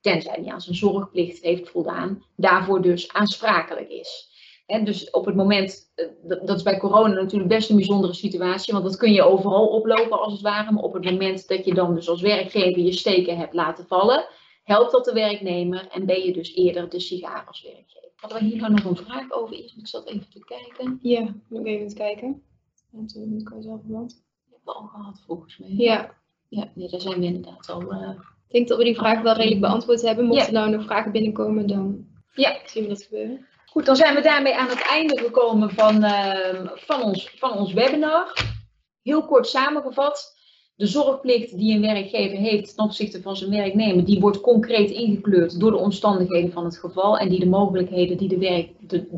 tenzij hij aan zijn zorgplicht heeft voldaan, daarvoor dus aansprakelijk is. dus op het moment, eh, dat is bij corona natuurlijk best een bijzondere situatie, want dat kun je overal oplopen als het ware. Maar op het moment dat je dan dus als werkgever je steken hebt laten vallen, helpt dat de werknemer en ben je dus eerder de sigaar als werkgever. Hadden we hier nou nog een vraag over? Iets? Ik zat even te kijken. Ja, moet even te kijken. En toen kan je zelf verband. Hebben we al gehad volgens mij. Ja. Ja, nee, daar zijn we inderdaad al. Uh... Ik denk dat we die vraag wel redelijk beantwoord hebben. Mochten er nou nog vragen binnenkomen, dan ja. zien we dat gebeuren. Goed, dan zijn we daarmee aan het einde gekomen van, uh, van, ons, van ons webinar. Heel kort samengevat. De zorgplicht die een werkgever heeft ten opzichte van zijn werknemer, die wordt concreet ingekleurd door de omstandigheden van het geval en, die de mogelijkheden die de werk,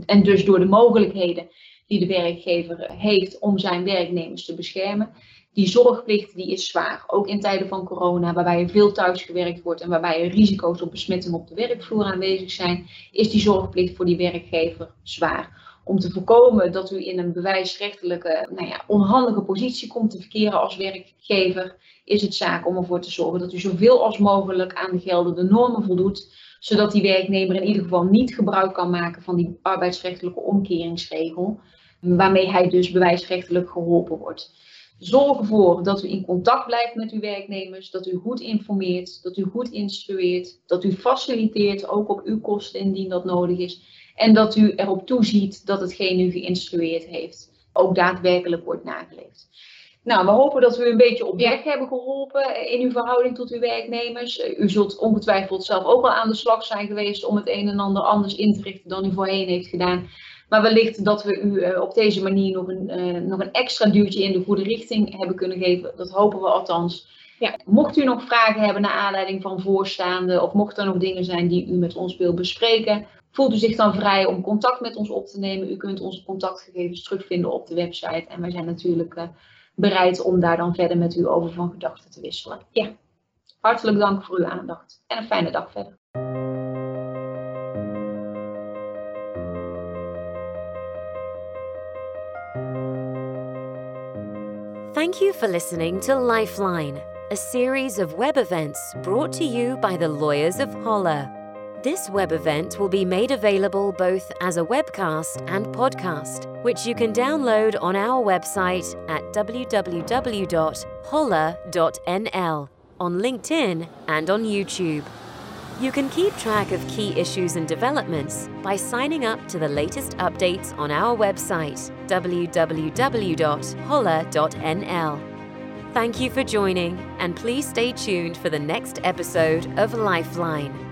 en dus door de mogelijkheden die de werkgever heeft om zijn werknemers te beschermen. Die zorgplicht die is zwaar, ook in tijden van corona, waarbij er veel thuisgewerkt wordt en waarbij er risico's op besmetting op de werkvloer aanwezig zijn, is die zorgplicht voor die werkgever zwaar. Om te voorkomen dat u in een bewijsrechtelijke nou ja, onhandige positie komt te verkeren als werkgever, is het zaak om ervoor te zorgen dat u zoveel als mogelijk aan de geldende normen voldoet, zodat die werknemer in ieder geval niet gebruik kan maken van die arbeidsrechtelijke omkeringsregel, waarmee hij dus bewijsrechtelijk geholpen wordt. Zorg ervoor dat u in contact blijft met uw werknemers, dat u goed informeert, dat u goed instrueert, dat u faciliteert, ook op uw kosten indien dat nodig is. En dat u erop toeziet dat hetgeen u geïnstrueerd heeft ook daadwerkelijk wordt nageleefd. Nou, we hopen dat we u een beetje op weg hebben geholpen in uw verhouding tot uw werknemers. U zult ongetwijfeld zelf ook wel aan de slag zijn geweest om het een en ander anders in te richten dan u voorheen heeft gedaan. Maar wellicht dat we u eh, op deze manier nog een, eh, nog een extra duwtje in de goede richting hebben kunnen geven. Dat hopen we althans. Ja, mocht u nog vragen hebben naar aanleiding van voorstaande of mocht er nog dingen zijn die u met ons wilt bespreken, voelt u zich dan vrij om contact met ons op te nemen. U kunt onze contactgegevens terugvinden op de website en wij zijn natuurlijk uh, bereid om daar dan verder met u over van gedachten te wisselen. Ja, hartelijk dank voor uw aandacht en een fijne dag verder. Thank you for listening to Lifeline, a series of web events brought to you by the Lawyers of Holler. This web event will be made available both as a webcast and podcast, which you can download on our website at www.holler.nl, on LinkedIn, and on YouTube. You can keep track of key issues and developments by signing up to the latest updates on our website, www.holler.nl. Thank you for joining, and please stay tuned for the next episode of Lifeline.